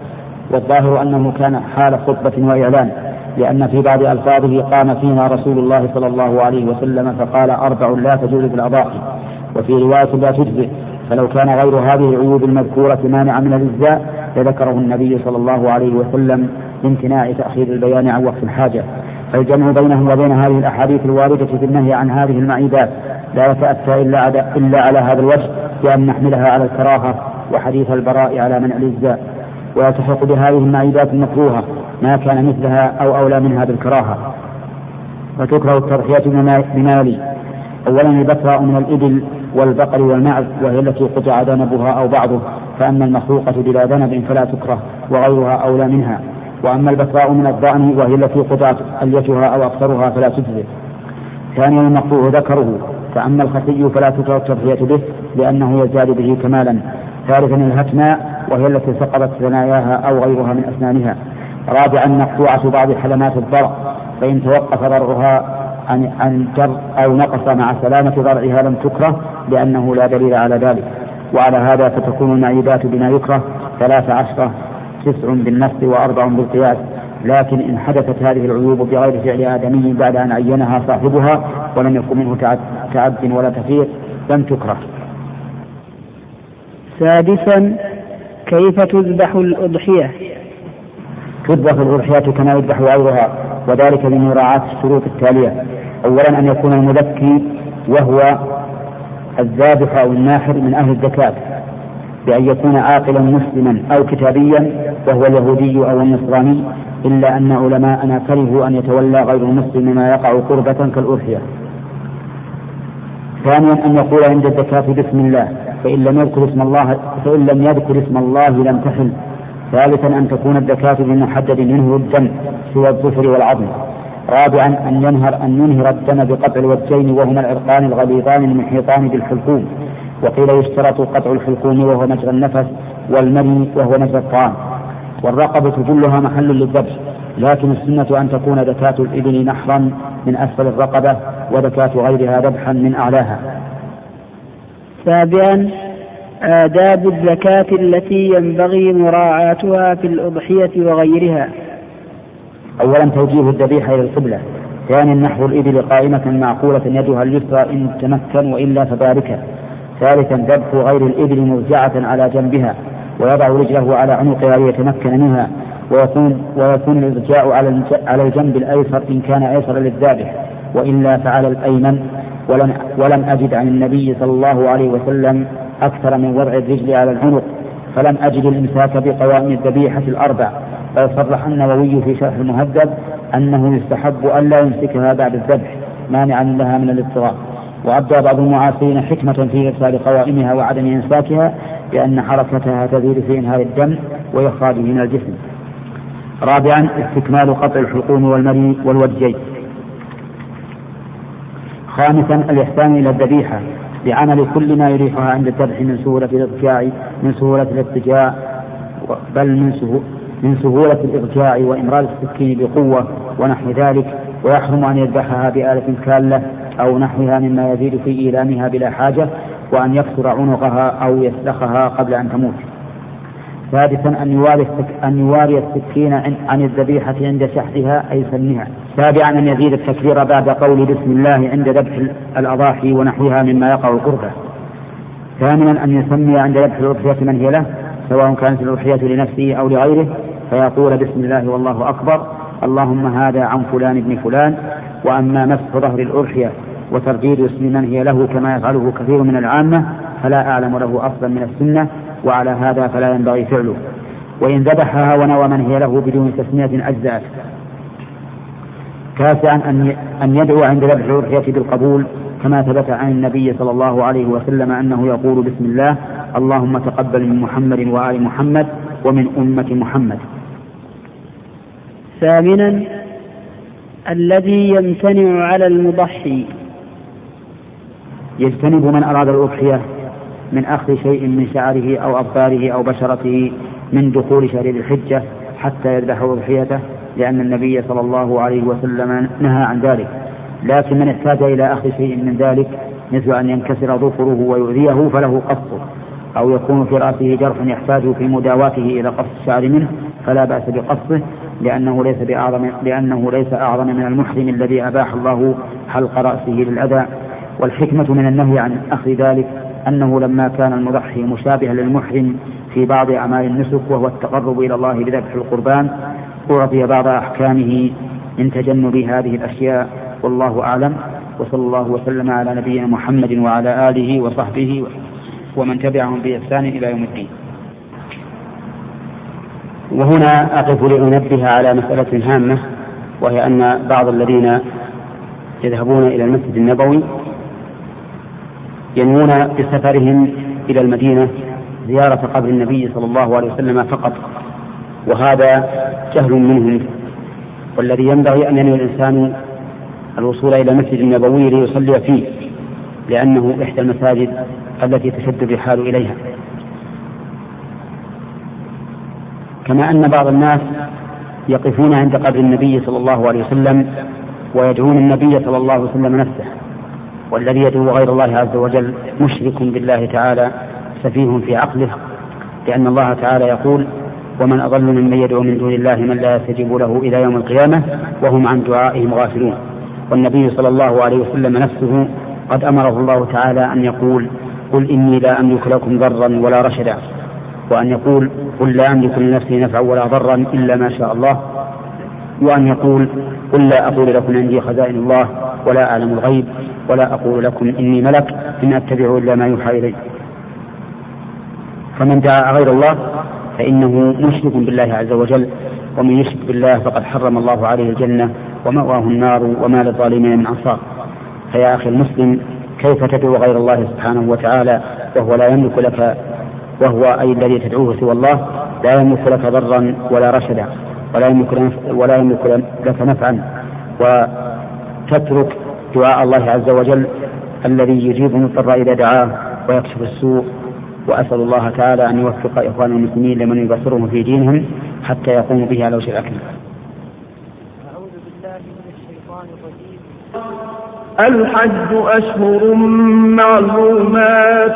والظاهر أنه كان حال خطبة وإعلان لأن في بعض ألفاظه قام فينا رسول الله صلى الله عليه وسلم فقال أربع لا تجوز في الأضاحي وفي رواية لا تجزئ فلو كان غير هذه العيوب المذكورة مانعا من الإجزاء لذكره النبي صلى الله عليه وسلم لامتناع تأخير البيان عن وقت الحاجة. فالجمع بينه وبين هذه الأحاديث الواردة في النهي عن هذه المعيبات لا يتأتى إلا إلا على هذا الوجه بأن نحملها على الكراهة وحديث البراء على منع الإجزاء. ويلتحق بهذه المعيبات المكروهة ما كان مثلها أو أولى منها بالكراهة. وتكره التضحية بما يلي أولا البتراء من الإبل والبقر والمعز وهي التي قطع ذنبها أو بعضه فأما المخلوقة بلا ذنب فلا تكره وغيرها أولى منها. وأما البتراء من الضأن وهي التي قطعت أليتها أو أكثرها فلا تجزئ. ثانيا المقطوع ذكره فأما الخفي فلا تكره التضحية به لأنه يزداد به كمالا. ثالثا الهتماء وهي التي سقطت ثناياها أو غيرها من أسنانها. رابعا مقطوعة بعض حلمات الضرع فإن توقف ضرعها عن جر أو نقص مع سلامة ضرعها لم تكره لأنه لا دليل على ذلك. وعلى هذا فتكون المعيبات بما يكره ثلاث عشرة تسع بالنفس وأربع بالقياس لكن إن حدثت هذه العيوب بغير فعل آدمي بعد أن عينها صاحبها ولم يكن منه تعد ولا تفريط لم تكره. سادسا كيف تذبح الأضحية؟ تذبح الأضحية كما يذبح غيرها وذلك بمراعاة الشروط التالية. أولا أن يكون المذكي وهو الذابح أو الناحر من أهل الزكاة. بأن يكون عاقلا مسلما أو كتابيا وهو اليهودي أو النصراني إلا أن علماءنا كرهوا أن يتولى غير المسلم ما يقع قربة كالأضحية ثانيا أن يقول عند الزكاة بسم الله فإن لم يذكر اسم الله فإن لم يذكر اسم الله لم تحل. ثالثا أن تكون الزكاة بمحدد منه الدم سوى الظفر والعظم. رابعا أن ينهر أن ينهر الدم بقطع الوجهين وهما العرقان الغليظان المحيطان بالحلقوم. وقيل يشترط قطع الحلقوم وهو مجرى النفس والمني وهو مجرى الطعام. والرقبة كلها محل للذبح لكن السنة أن تكون زكاة الإبل نحرا من أسفل الرقبة وزكاة غيرها ذبحا من أعلاها. سابعا آداب الزكاة التي ينبغي مراعاتها في الأضحية وغيرها. أولا توجيه الذبيحة إلى القبلة. ثانيا نحو الإبل قائمة معقولة يدها اليسرى إن تمكن وإلا فباركة ثالثا ذبح غير الإبل مرجعة على جنبها ويضع رجله على عنقها ليتمكن منها ويكون ويكون الارجاء على على الجنب الأيسر إن كان أيسر للذابح وإلا فعلى الأيمن. ولم ولم أجد عن النبي صلى الله عليه وسلم أكثر من وضع الرجل على العنق فلم أجد الإمساك بقوائم الذبيحة الأربع. بل صرح النووي في شرح المهذب أنه يستحب الا يمسكها بعد الذبح مانعا لها من الاضطراب. وأبدى بعض المعاصرين حكمة في إرسال قوائمها وعدم إمساكها بأن حركتها تزيد في إنهاء الدم وإخراجه من الجسم. رابعا استكمال قطع الحلقوم والمري والوجين. خامسا الإحسان إلى الذبيحة بعمل كل ما يريحها عند الذبح من سهولة الإضجاع من سهولة الارتجاع بل من سهولة من سهولة الإضجاع وإمرار السكين بقوة ونحو ذلك ويحرم أن يذبحها بآلة كالة أو نحوها مما يزيد في إيلامها بلا حاجة وأن يكسر عنقها أو يسلخها قبل أن تموت. سادسا أن يواري أن يواري السكين عن الذبيحة عند شحذها أي سنها سابعا أن يزيد التكبير بعد قول بسم الله عند ذبح الأضاحي ونحوها مما يقع قربه. ثامنا أن يسمي عند ذبح الأضحية من هي له سواء كانت الأضحية لنفسه أو لغيره. فيقول بسم الله والله أكبر اللهم هذا عن فلان ابن فلان وأما مسح ظهر الأضحية. وترديد اسم من هي له كما يفعله كثير من العامة فلا أعلم له أصلا من السنة وعلى هذا فلا ينبغي فعله. وإن ذبحها ونوى من هي له بدون تسمية أجزأت. تاسعا أن أن يدعو عند ذبح الأضحية بالقبول كما ثبت عن النبي صلى الله عليه وسلم أنه يقول بسم الله اللهم تقبل من محمد وآل محمد ومن أمة محمد. ثامنا الذي يمتنع على المضحي. يجتنب من أراد الأضحية من أخذ شيء من شعره أو أظفاره أو بشرته من دخول شهر الحجة حتى يذبح أضحيته لأن النبي صلى الله عليه وسلم نهى عن ذلك. لكن من احتاج إلى أخذ شيء من ذلك مثل أن ينكسر ظفره ويؤذيه فله قصه أو يكون في رأسه جرح يحتاج في مداواته إلى قص الشعر منه فلا بأس بقصه لأنه ليس بأعظم لأنه ليس أعظم من المحرم الذي أباح الله حلق رأسه للأذى والحكمة من النهي عن أخذ ذلك أنه لما كان المضحي مشابها للمحرم في بعض أعمال النسك وهو التقرب إلى الله بذبح القربان أعطي بعض أحكامه من تجنب هذه الأشياء. والله أعلم. وصلى الله وسلم على نبينا محمد وعلى آله وصحبه ومن تبعهم بإحسان إلى يوم الدين. وهنا أقف لأنبه على مسألة هامة وهي أن بعض الذين يذهبون إلى المسجد النبوي ينوون بسفرهم إلى المدينة زيارة قبر النبي صلى الله عليه وسلم فقط وهذا جهل منهم والذي ينبغي أن ينوي الإنسان الوصول إلى المسجد النبوي ليصلي فيه لأنه إحدى المساجد التي تشد الرحال إليها. كما أن بعض الناس يقفون عند قبر النبي صلى الله عليه وسلم ويدعون النبي صلى الله عليه وسلم نفسه. والذي يدعو غير الله عز وجل مشرك بالله تعالى سفيه في عقله لأن الله تعالى يقول ومن أضل ممن يدعو من دون الله من لا يستجيب له إلى يوم القيامة وهم عن دعائهم غافلون. والنبي صلى الله عليه وسلم نفسه قد أمره الله تعالى أن يقول قل إني لا أملك لكم ضرا ولا رشدا. وأن يقول قل لا أملك لنفسي نفعا ولا ضرا إلا ما شاء الله. وأن يقول قل لا أقول لكم عندي خزائن الله ولا أعلم الغيب ولا أقول لكم إني ملك إن أتبع إلا ما يوحى إلي. فمن دعا غير الله فإنه مشرك بالله عز وجل ومن يشرك بالله فقد حرم الله عليه الجنة ومأواه النار وما للظالمين من أنصار. فيا أخي المسلم كيف تدعو غير الله سبحانه وتعالى؟ وهو لا يملك لك وهو أي الذي تدعوه سوى الله لا يملك لك ضرا ولا رشدا. ولا يملك ولا يملك لك نفعا وتترك دعاء الله عز وجل الذي يجيب المضطر إذا دعاه ويكشف السوء وأسأل الله تعالى أن يوفق إخوان المسلمين لمن يبصرهم في دينهم حتى يقوموا به على وجه الأكمل. أعوذ بالله من الشيطان الرجيم. الحج أشهر معلومات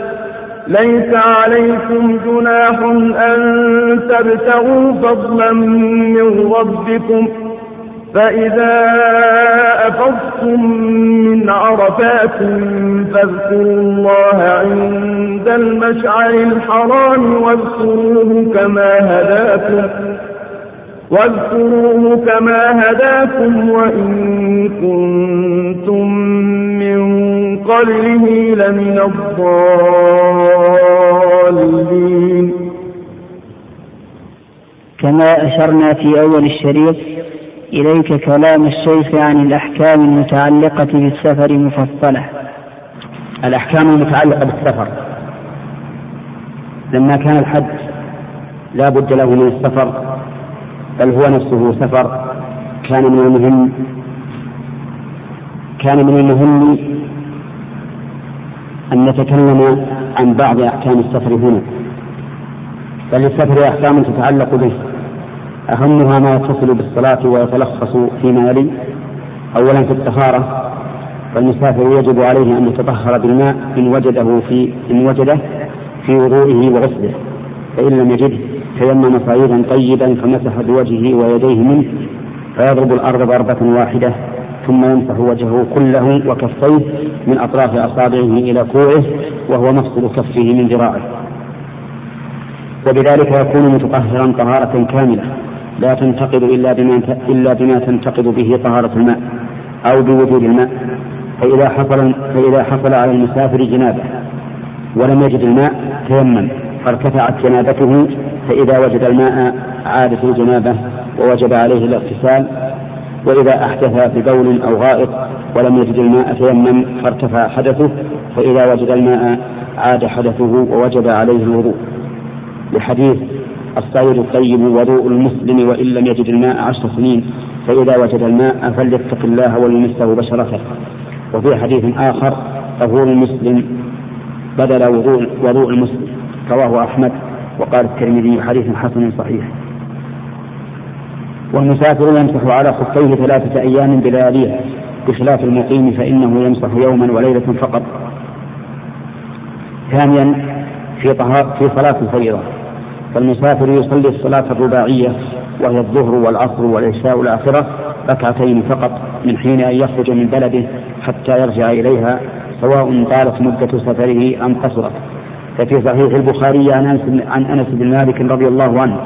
ليس عليكم جناح أن تبتغوا فضلا من ربكم. فإذا أفضتم من عرفات فاذكروا الله عند المشعر الحرام واذكروه كما هداكم. واذكروه كما هداكم وإن كنتم من قبله لمن الضالين. كما أشرنا في أول الشريط إليك كلام الشيخ عن الأحكام المتعلقة بالسفر مفصلة. الأحكام المتعلقة بالسفر. لما كان الحج لا بد له من السفر بل هو نفسه سفر. كان من المهم كان من المهم أن نتكلم عن بعض أحكام السفر هنا. فللسفر أحكام تتعلق به. أهمها ما يتصل بالصلاة ويتلخص فيما يلي. أولا في الطهارة. فالمسافر يجب عليه أن يتطهر بالماء إن وجده في إن وجده في وضوئه وغسله. فإن لم يجده تيمم صعيدا طيبا فمسح بوجهه ويديه منه. فيضرب الأرض ضربة واحدة. ثم يمسح وجهه كله وكفيه من أطراف أصابعه إلى كوعه وهو مفصل كفه من ذراعه. وبذلك يكون متطهرا طهارة كاملة لا تنتقد إلا بما إلا بما تنتقد به طهارة الماء أو بوجود الماء. فإذا حصل فإذا حصل على المسافر جنابة ولم يجد الماء تيمم فارتفعت جنابته فإذا وجد الماء عادت الجنابة ووجب عليه الاغتسال وإذا أحدث ببول أو غائط ولم يجد الماء تيمم فارتفع حدثه فإذا وجد الماء عاد حدثه ووجب عليه الوضوء. لحديث الصيد الطيب وضوء المسلم وإن لم يجد الماء عشر سنين فإذا وجد الماء فليتق الله وليمسه بشرته. وفي حديث آخر طهور المسلم بدل وضوء وضوء المسلم رواه أحمد وقال الترمذي حديث حسن صحيح. والمسافر يمسح على خفيه ثلاثة أيام بلياليها بخلاف المقيم فإنه يمسح يوما وليلة فقط. ثانيا في في صلاة الفريضة. فالمسافر يصلي الصلاة الرباعية وهي الظهر والعصر والعشاء الآخرة ركعتين فقط من حين أن يخرج من بلده حتى يرجع إليها سواء طالت مدة سفره أم قصرت. ففي صحيح البخاري عن أنس, عن أنس بن مالك رضي الله عنه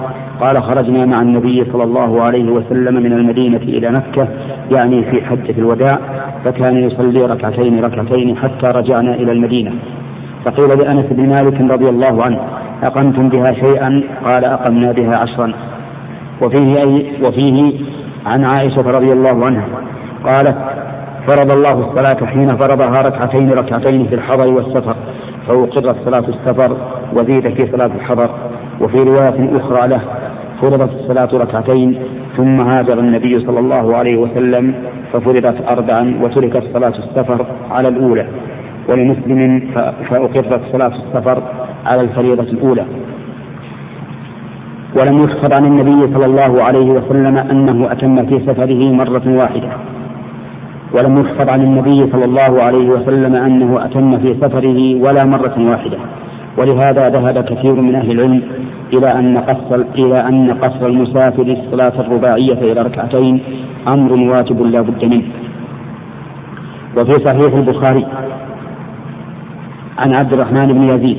قال خرجنا مع النبي صلى الله عليه وسلم من المدينة إلى مكة يعني في حجة الوداع فكان يصلي ركعتين ركعتين حتى رجعنا إلى المدينة. فقيل لأنس بن مالك رضي الله عنه أقمتم بها شيئا؟ قال أقمنا بها عشرا. وفيه أي وفيه عن عائشة رضي الله عنها قالت فرض الله الصلاة حين فرضها ركعتين ركعتين في الحضر والسفر فأقرت صلاة السفر وزيد في صلاة الحضر. وفي رواية أخرى له فرضت الصلاة ركعتين ثم هاجر النبي صلى الله عليه وسلم ففرضت أربعا وتركت صلاة السفر على الأولى. ولمسلم فأقرت صلاة السفر على الفريضة الأولى. ولم يحفظ عن النبي صلى الله عليه وسلم أنه أتم في سفره مرة واحدة. ولم يحفظ عن النبي صلى الله عليه وسلم أنه أتم في سفره ولا مرة واحدة. ولهذا ذهب كثير من أهل العلم إلى أن قصر إلى أن قصر المسافر الصلاة الرباعية إلى ركعتين أمر واجب لا بد منه. وفي صحيح البخاري عن عبد الرحمن بن يزيد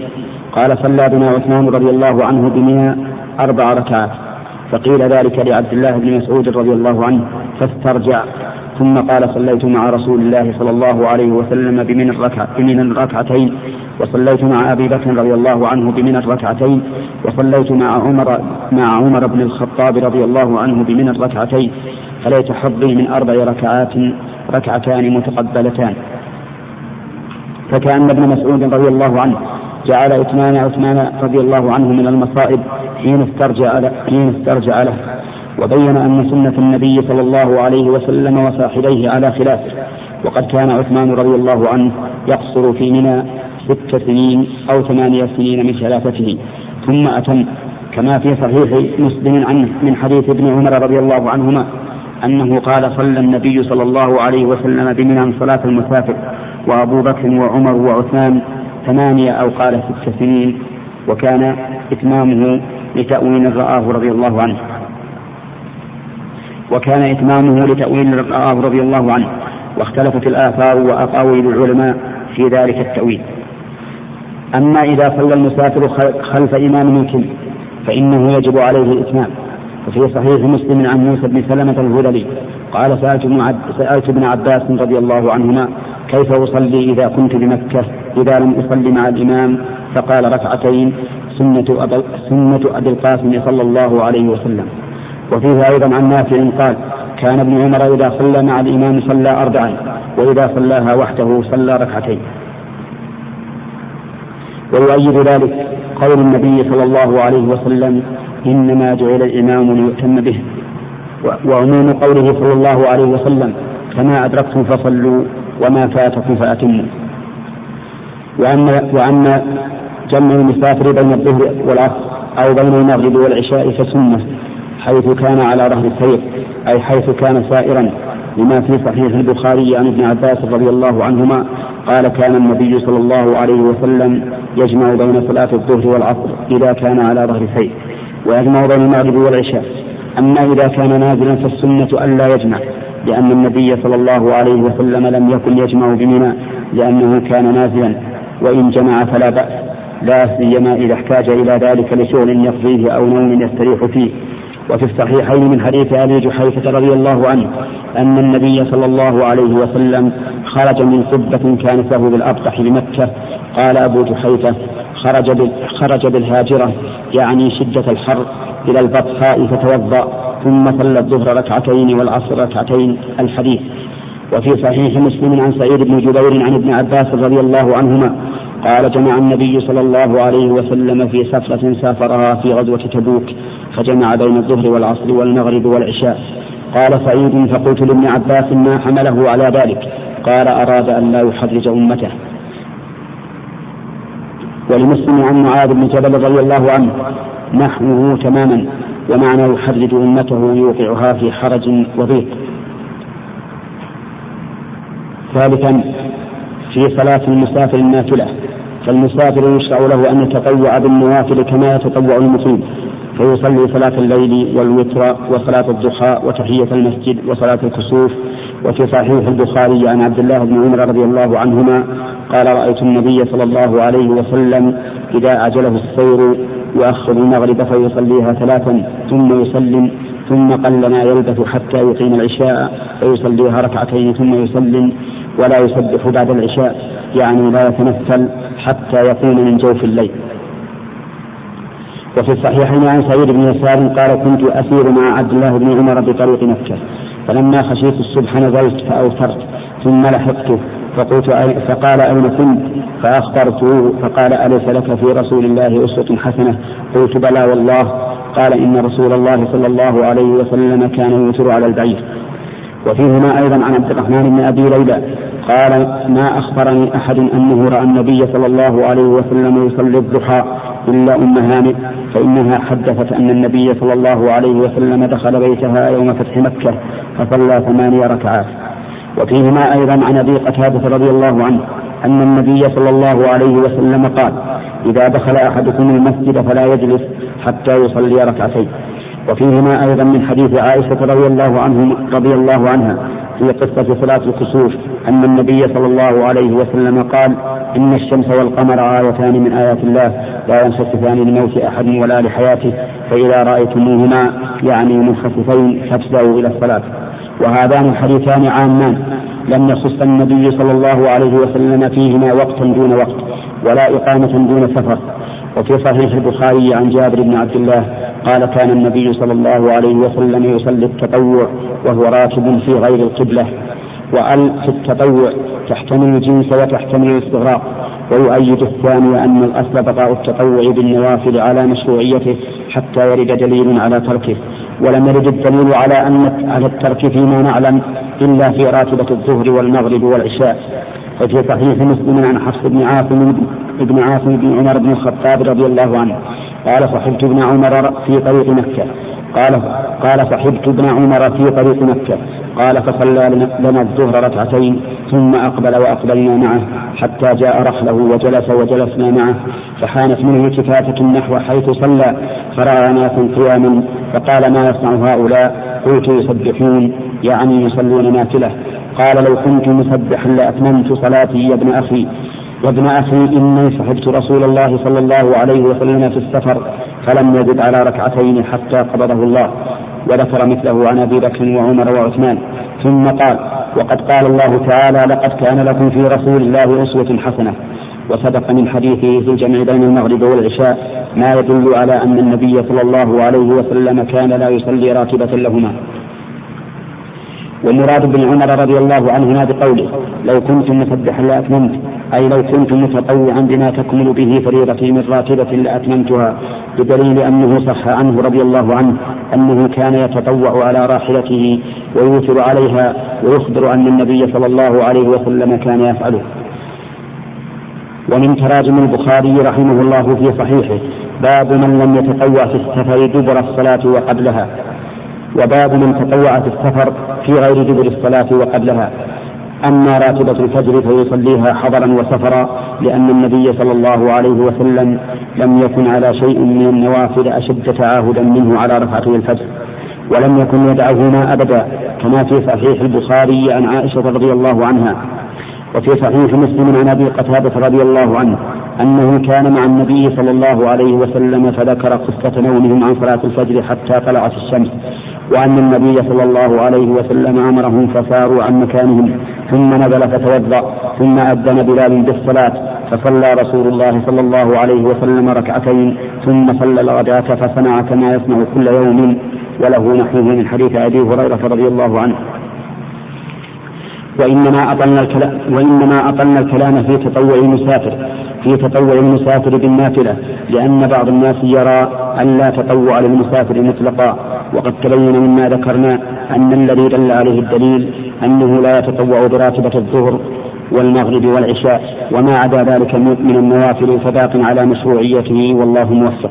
قال صلى بنا عثمان رضي الله عنه بمنى أربع ركعات فقيل ذلك لعبد الله بن مسعود رضي الله عنه فاسترجع. ثم قال صليت مع رسول الله صلى الله عليه وسلم بمن الركع الركعتين وصليت مع أبي بكر رضي الله عنه بمن الركعتين وصليت مع عمر مع عمر بن الخطاب رضي الله عنه بمن الركعتين. فليت حظي من أربع ركعات ركعتان متقبلتان. فكأن ابن مسعود رضي الله عنه جعل إتمام عثمان رضي الله عنه من المصائب حين استرجع له حين استرجع له. وبين أن سنة النبي صلى الله عليه وسلم وصاحبيه على خلافه وقد كان عثمان رضي الله عنه يقصر في منى ست سنين أو ثمانية سنين من خلافته. ثم أتم كما في صحيح مسلم عنه من حديث ابن عمر رضي الله عنهما أنه قال صلى النبي صلى الله عليه وسلم بمنى صلاة المسافر وأبو بكر وعمر وعثمان ثمانية أو قال ست سنين وكان إتمامه لتأويل رآه رضي الله عنه. وكان إتمامه لتأويل رآه رضي الله عنه واختلفت الآثار وأقاويل العلماء في ذلك التأويل. أما إذا صلى المسافر خلف إمام يتم فإنه يجب عليه الإتمام. وفي صحيح مسلم عن موسى بن سلمة الهذلي قال سألت, سألت ابن عباس رضي الله عنهما كيف أصلي إذا كنت بمكة؟ إذا لم أصلي مع الإمام فقال ركعتين سنة أبي, سنة أبي القاسم صلى الله عليه وسلم. وفيه أيضا عن نافع قال كان ابن عمر إذا صلى مع الإمام صلى أربعا وإذا صلاها وحده صلى ركعتين. ويؤيد ذلك قول النبي صلى الله عليه وسلم إنما جعل الإمام ليؤتم به. وعموم قوله صلى الله عليه وسلم كما أدركتم فصلوا وما فاتكم فأتموا. وأما وأما جمع المسافر بين الظهر والعصر أو بين المغرب والعشاء فسنة. حيث كان على ظهر السير أي حيث كان سائرا لما في صحيح البخاري عن ابن عباس رضي الله عنهما قال كان النبي صلى الله عليه وسلم يجمع بين صلاة الظهر والعصر إذا كان على ظهر السير ويجمع بين المغرب والعشاء. أما إذا كان نازلا فالسنة ألا يجمع لأن النبي صلى الله عليه وسلم لم يكن يجمع بمنى لأنه كان نازلا وإن جمع فلا بأس لا سيما إذا احتاج إلى ذلك لشغل يقضيه أو نوم يستريح فيه. وفي الصحيحين من حديث أبي جحيفة رضي الله عنه أن النبي صلى الله عليه وسلم خرج من قبة كانت له بالأبطح بمكة. قال أبو جحيفة خرج خرج بالهاجرة يعني شدة الحر إلى البطحاء فتوضأ ثم صلى الظهر ركعتين والعصر ركعتين. الحديث. وفي صحيح مسلم عن سعيد بن جبير عن ابن عباس رضي الله عنهما قال جمع النبي صلى الله عليه وسلم في سفرة سافرها في غزوة تبوك فجمع بين الظهر والعصر والمغرب والعشاء. قال سعيد فقلت لابن عباس ما حمله على ذلك؟ قال أراد أن لا يحرج أمته. ولمسلم عن معاذ بن جبل رضي الله عنه نحوه تماما ومعنى يحرج أمته يوقعها في حرج وضيق. ثالثا في صلاة المسافر النافلة فالمسافر يشرع له أن يتطوع بالنوافل كما يتطوع المقيم فيصلي صلاة الليل والوتر وصلاة الضحى وتحية المسجد وصلاة الكسوف. وفي صحيح البخاري عن عبد الله بن عمر رضي الله عنهما قال رأيت النبي صلى الله عليه وسلم إذا أعجله السير يؤخر المغرب فيصليها ثلاثا ثم يسلم ثم قل ما يلبث حتى يقيم العشاء. فيصليها ركعتين ثم يسلم ولا يسبح بعد العشاء يعني لا يتنفل حتى يقوم من جوف الليل. وفي الصحيحين عن سعيد بن يسار قال كنت أسير مع عبد الله بن عمر بطريق مكة. فلما خشيت الصبح نزلت فأوترت ثم لحقته فقلت فقال أين كنت؟ فأخبرته فقال أليس لك في رسول الله أسوة حسنة؟ قلت بلى والله. قال إن رسول الله صلى الله عليه وسلم كان يوتر على البعير. وفيهما أيضا عن عبد الرحمن بن أبي ليلى قال ما أخبرني أحد أنه رأى النبي صلى الله عليه وسلم يصلي الضحى إلا أم هانئ فإنها حدثت أن النبي صلى الله عليه وسلم دخل بيتها يوم فتح مكة فصلى ثمانية ركعات. وفيهما أيضا عن أبي قتادة رضي الله عنه أن النبي صلى الله عليه وسلم قال إذا دخل أحدكم المسجد فلا يجلس حتى يصلي ركعتين. وفيهما أيضا من حديث عائشة رضي الله عنه رضي الله عنها في قصة صلاة الكسوف أن النبي صلى الله عليه وسلم قال إن الشمس والقمر آيتان من آيات الله لا ينخسفان لموت أحد ولا لحياته فإذا رأيتموهما يعني منخسفين فابدأوا إلى الصلاة. وهذان الحديثان عامان لم يخص النبي صلى الله عليه وسلم فيهما وقتا دون وقت ولا إقامة دون سفر. وفي صحيح البخاري عن جابر بن عبد الله قال كان النبي صلى الله عليه وسلم يصلي التطوع وهو راكب في غير القبلة وأل في التطوع تحتمل الجنس وتحتمل الاستغراق ويؤيد الثاني أن الأصل بقاء التطوع بالنوافل على مشروعيته حتى يرد دليل على تركه ولم يرد الدليل على أن على الترك فيما نعلم إلا في راتبة الظهر والمغرب والعشاء. وفي صحيح مسلم عن حفص بن عاصم بن عاصم بن عمر بن الخطاب رضي الله عنه قال صحبت ابن عمر في طريق مكة. قال قال صحبت ابن عمر في طريق مكة. قال فصلى لنا الظهر ركعتين ثم أقبل وأقبلنا معه حتى جاء رحله وجلس وجلسنا معه. فحانت منه التفاتة نحو حيث صلى. فرأى ناسا قياما فقال ما يصنع هؤلاء؟ قلت يسبحون. يعني يصلون نافلة. قال لو كنت مسبحا لأتممت صلاتي يا ابن أخي. يا ابن أخي إني صحبت رسول الله صلى الله عليه وسلم في السفر فلم يزد على ركعتين حتى قبضه الله وذكر مثله عن أبي بكر وعمر وعثمان. ثم قال وقد قال الله تعالى لقد كان لكم في رسول الله أسوة حسنة وسبق من حديثه في الجمع بين المغرب والعشاء ما يدل على أن النبي صلى الله عليه وسلم كان لا يصلي راكبة لهما ومراد بن عمر رضي الله عنهما بقوله لو كنت مسبحا لأتممت. أي لو كنت متطوعا بما تكمل به فريضتي من راتبة لأتممتها. بدليل أنه صح عنه رضي الله عنه أنه كان يتطوع على راحلته ويوثر عليها ويخبر أن النبي صلى الله عليه وسلم كان يفعله. ومن تراجم البخاري رحمه الله في صحيحه باب من لم يتطوع في السفر دبر الصلاة وقبلها. وباب من تطوع في السفر في غير دبر الصلاة وقبلها. أما راتبة الفجر فيصليها حضرا وسفرا لأن النبي صلى الله عليه وسلم لم يكن على شيء من النوافل أشد تعاهدا منه على ركعتي الفجر ولم يكن يدعهما أبدا كما في صحيح البخاري عن عائشة رضي الله عنها وفي صحيح مسلم عن أبي قتادة رضي الله عنه أنه كان مع النبي صلى الله عليه وسلم فذكر قصة نومهم عن صلاة الفجر حتى طلعت الشمس. وأن النبي صلى الله عليه وسلم أمرهم فساروا عن مكانهم ثم نزل فتوضأ ثم أذن بلال بالصلاة فصلى رسول الله صلى الله عليه وسلم ركعتين ثم صلى الغداة فصنع كما يصنع كل يوم. وله نحوه من حديث أبي هريرة رضي الله عنه. وإنما أطلنا الكلام وإنما أطلنا الكلام في تطوع المسافر في تطوع المسافر بالنافلة لأن بعض الناس يرى أن لا تطوع للمسافر مطلقا. وقد تبين مما ذكرنا أن الذي دل عليه الدليل أنه لا يتطوع براتبة الظهر والمغرب والعشاء وما عدا ذلك من النوافل فباق على مشروعيته والله موفق.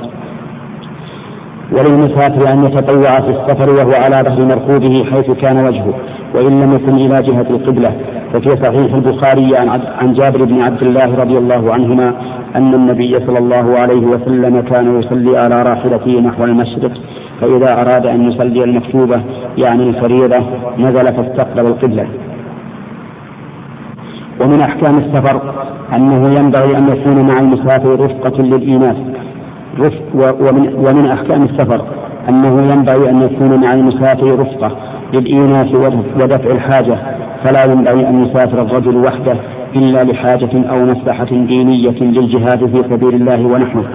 وللمسافر أن يتطوع في السفر وهو على ظهر مركوبه حيث كان وجهه وإن لم يكن إلى جهة القبلة. ففي صحيح البخاري عن جابر بن عبد الله رضي الله عنهما أن النبي صلى الله عليه وسلم كان يصلي على راحلته نحو المشرق فإذا أراد أن يصلي المكتوبة يعني الفريضة نزل فاستقبل القبلة. ومن أحكام السفر أنه ينبغي أن يكون مع المسافر رفقة للإيناس ومن, ومن أحكام السفر أنه ينبغي أن يكون مع المسافر رفقة للإيناس ودفع الحاجة فلا ينبغي أن يسافر الرجل وحده إلا لحاجة أو مصلحة دينية للجهاد في سبيل الله ونحوه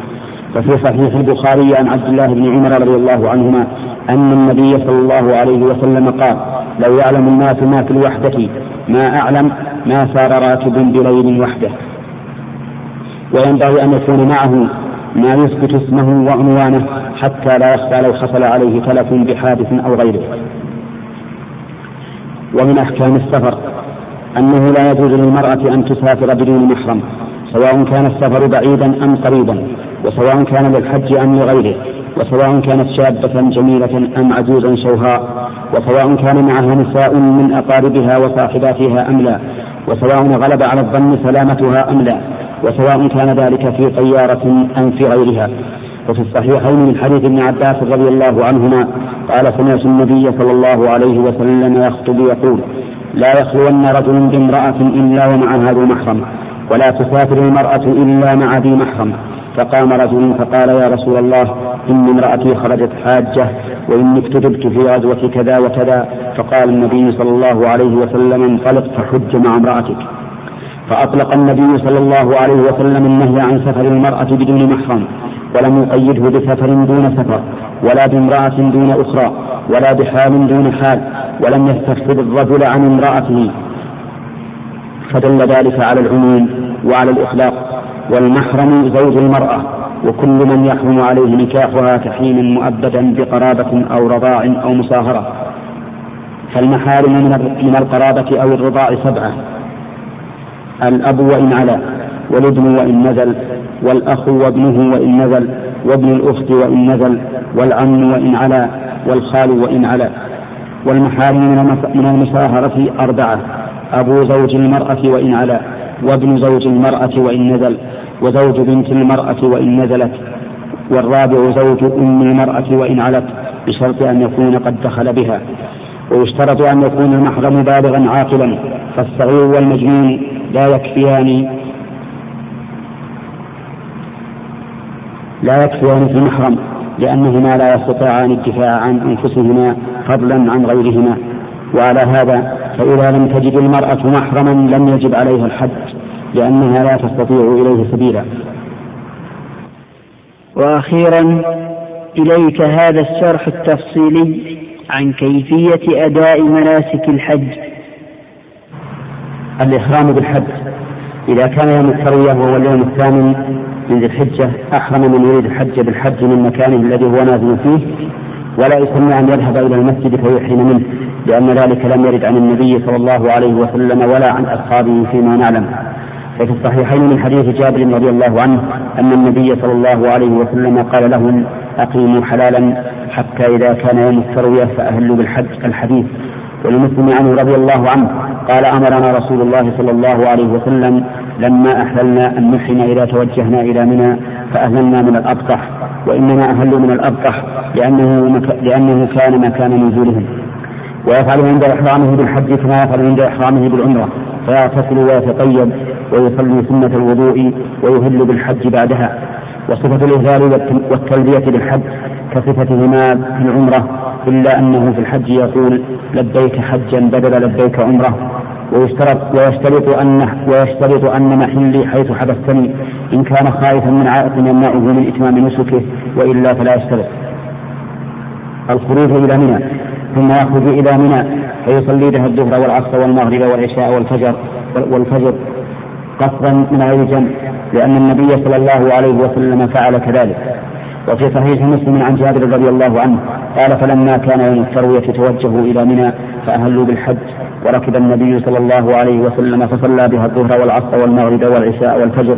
ففي صحيح البخاري عن عبد الله بن عمر رضي الله عنهما أن النبي صلى الله عليه وسلم قال لو يعلم الناس ما في الوحدة ما أعلم ما صار راكب بليل وحده. وينبغي أن يكون معه ما يثبت اسمه وعنوانه حتى لا يخفى لو حصل عليه تلف بحادث أو غيره. ومن أحكام السفر أنه لا يجوز للمرأة أن تسافر بدون محرم سواء كان السفر بعيدا أم قريبا وسواء كان للحج أم لغيره وسواء كانت شابة جميلة أم عجوزا شوهاء وسواء كان معها نساء من أقاربها وصاحباتها أم لا. وسواء غلب على الظن سلامتها أم لا وسواء كان ذلك في طيارة أم في غيرها. وفي الصحيحين من حديث ابن عباس رضي الله عنهما قال سمعت النبي صلى الله عليه وسلم يخطب يقول لا يخلون رجل بامرأة إلا ومعها ذو محرم ولا تسافر المرأة إلا مع ذي محرم. فقام رجل فقال يا رسول الله إن امرأتي خرجت حاجة وإني اكتتبت في غزوة كذا وكذا. فقال النبي صلى الله عليه وسلم انطلق فحج مع امرأتك. فأطلق النبي صلى الله عليه وسلم النهي عن سفر المرأة بدون محرم ولم يقيده بسفر دون سفر ولا بامرأة دون أخرى ولا بحال دون حال ولم يستفسد الرجل عن امرأته. فدل ذلك على العموم وعلى الإخلاق. والمحرم زوج المرأة وكل من يحرم عليه نكاحها تحريم مؤبدا بقرابة أو رضاع أو مصاهرة فالمحارم من القرابة أو الرضاع سبعة. الأب وإن علا والابن وإن نزل والأخ وابنه وإن نزل وابن الأخت وإن نزل والعم وإن علا والخال وإن علا. والمحارم من المصاهرة أربعة أبو زوج المرأة وإن علا وابن زوج المرأة وإن نزل وزوج بنت المرأة وإن نزلت والرابع زوج أم المرأة وإن علت بشرط أن يكون قد دخل بها. ويشترط أن يكون المحرم بالغا عاقلا فالصغير والمجنون لا يكفيان لا يكفيان في المحرم لأنهما لا يستطيعان الدفاع عن أنفسهما فضلا عن غيرهما. وعلى هذا فإذا لم تجد المرأة محرما لم يجب عليها الحج لأنها لا تستطيع إليه سبيلا. وأخيرا إليك هذا الشرح التفصيلي عن كيفية أداء مناسك الحج. الإحرام بالحج. إذا كان يوم التروية وهو اليوم الثامن من ذي الحجة أحرم من يريد الحج بالحج من مكانه الذي هو نازل فيه ولا يسمى أن يذهب إلى المسجد فيحرم منه لأن ذلك لم يرد عن النبي صلى الله عليه وسلم ولا عن أصحابه فيما نعلم. وفي الصحيحين من حديث جابر رضي الله عنه أن النبي صلى الله عليه وسلم قال لهم أقيموا حلالا حتى إذا كان يوم التروية فأهلوا بالحج الحديث ولمسلم عنه رضي الله عنه قال أمرنا رسول الله صلى الله عليه وسلم لما أحللنا أن نحرم إذا توجهنا إلى منى فأهللنا من الأبطح وإنما أهلوا من الأبطح لأنه, مك... لأنه كان مكان نزولهم. ويفعل عند إحرامه بالحج كما يفعل عند إحرامه بالعمرة. فيغتسل ويتطيب ويصلي سنة الوضوء ويهل بالحج بعدها. وصفة الإهلال والتلبية بالحج كصفتهما في العمرة إلا أنه في الحج يقول لبيك حجا بدل لبيك عمرة ويشترط ويشترط أن ويشترط أن محلي حيث حبستني إن كان خائفا من عائق يمنعه من إتمام نسكه وإلا فلا يشترط. الخروج إلى منى. ثم يخرج إلى منى فيصلي بها الظهر والعصر والمغرب والعشاء والفجر والفجر قصرا من غير جمع لأن النبي صلى الله عليه وسلم فعل كذلك. وفي صحيح مسلم عن جابر رضي الله عنه قال فلما كان يوم التروية توجهوا إلى منى فأهلوا بالحج وركب النبي صلى الله عليه وسلم فصلى بها الظهر والعصر والمغرب والعشاء والفجر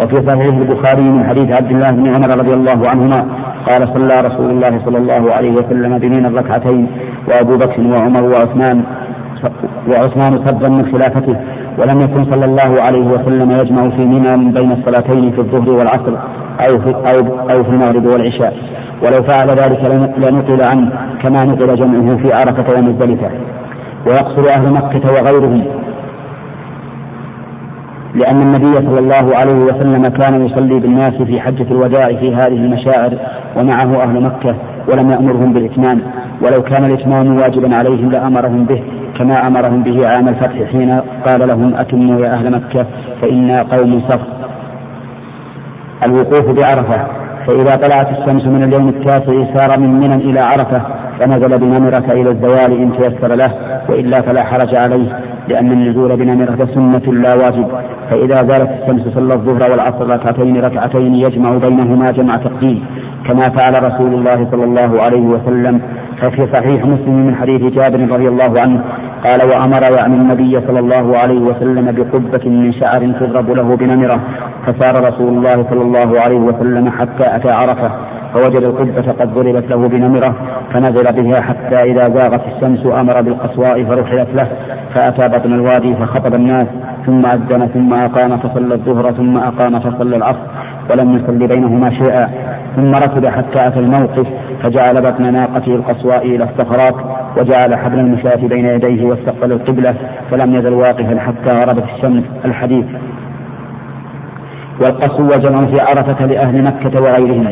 وفي صحيح البخاري من حديث عبد الله بن عمر رضي الله عنهما قال صلى رسول الله صلى الله عليه وسلم بمنى الركعتين وأبو بكر وعمر وعثمان وعثمان صبا من خلافته ولم يكن صلى الله عليه وسلم يجمع في منى بين الصلاتين في الظهر والعصر أو في, أو, أو في المغرب والعشاء. ولو فعل ذلك لنقل عنه كما نقل جمعه في عرفة ومزدلفة. ويقصر أهل مكة وغيرهم لأن النبي صلى الله عليه وسلم كان يصلي بالناس في حجة الوداع في هذه المشاعر ومعه أهل مكة ولم يأمرهم بالإتمام. ولو كان الإتمام واجبا عليهم لأمرهم به كما أمرهم به عام الفتح حين قال لهم أتموا يا أهل مكة فإنا قوم صف. الوقوف بعرفة. فإذا طلعت الشمس من اليوم التاسع سار من منى إلى عرفة فنزل بنمرة إلى الزوال إن تيسر له وإلا فلا حرج عليه. لأن النزول بنمرة سنة لا واجب. فإذا زالت الشمس صلى الظهر والعصر ركعتين ركعتين يجمع بينهما جمع تقديم كما فعل رسول الله صلى الله عليه وسلم. ففي صحيح مسلم من حديث جابر رضي الله عنه قال وأمر يعني النبي صلى الله عليه وسلم بقبة من شعر تضرب له بنمرة. فسار رسول الله صلى الله عليه وسلم حتى أتى عرفة. فوجد القبة قد ضربت له بنمرة فنزل بها حتى إذا زاغت الشمس أمر بالقصواء فرحلت له فأتى بطن الوادي فخطب الناس ثم أذن ثم أقام فصلى الظهر ثم أقام فصلى العصر ولم يصل بينهما شيئا. ثم ركب حتى أتى الموقف فجعل بطن ناقته القصواء إلى الصخرات وجعل حبل المشاة بين يديه واستقبل القبلة فلم يزل واقفا حتى غربت الشمس الحديث. والقصو جمع في عرفة لأهل مكة وغيرهم.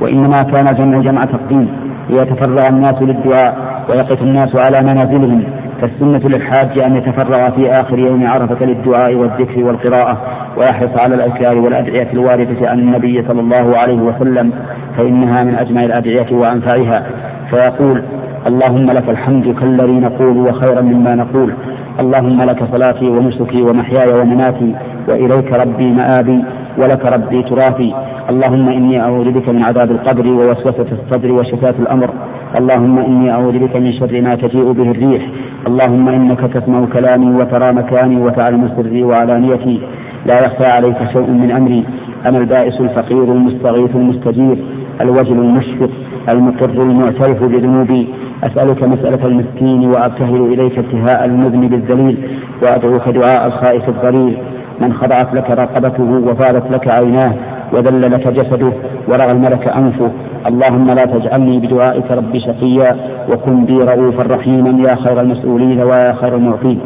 وإنما كان جمع جمع تقديم ليتفرغ الناس للدعاء ويقف الناس على منازلهم فالسنة للحاج أن يتفرغ في آخر يوم عرفة للدعاء والذكر والقراءة ويحرص على الأذكار والأدعية الواردة عن النبي صلى الله عليه وسلم فإنها من أجمع الأدعية وأنفعها. فيقول اللهم لك الحمد كالذي نقول وخيرا مما نقول اللهم لك صلاتي ونسكي ومحياي ومماتي وإليك ربي مآبي ولك ربي ترافي. اللهم إني أعوذ بك من عذاب القبر ووسوسة الصدر وشتات الأمر. اللهم إني أعوذ بك من شر ما تجيء به الريح. اللهم إنك تسمع كلامي وترى مكاني وتعلم سري وعلانيتي. لا يخفى عليك شيء من أمري. أنا البائس الفقير المستغيث المستجير. الوجل المشفق المقر المعترف بذنوبي. أسألك مسألة المسكين وأبتهل إليك ابتهاء المذنب الذليل وأدعوك دعاء الخائف الضرير من خضعت لك رقبته وفالت لك عيناه وذل لك جسده ورغم لك أنفه. اللهم لا تجعلني بدعائك رب شقيا وكن بي رؤوفا رحيما يا خير المسؤولين ويا خير المعطين.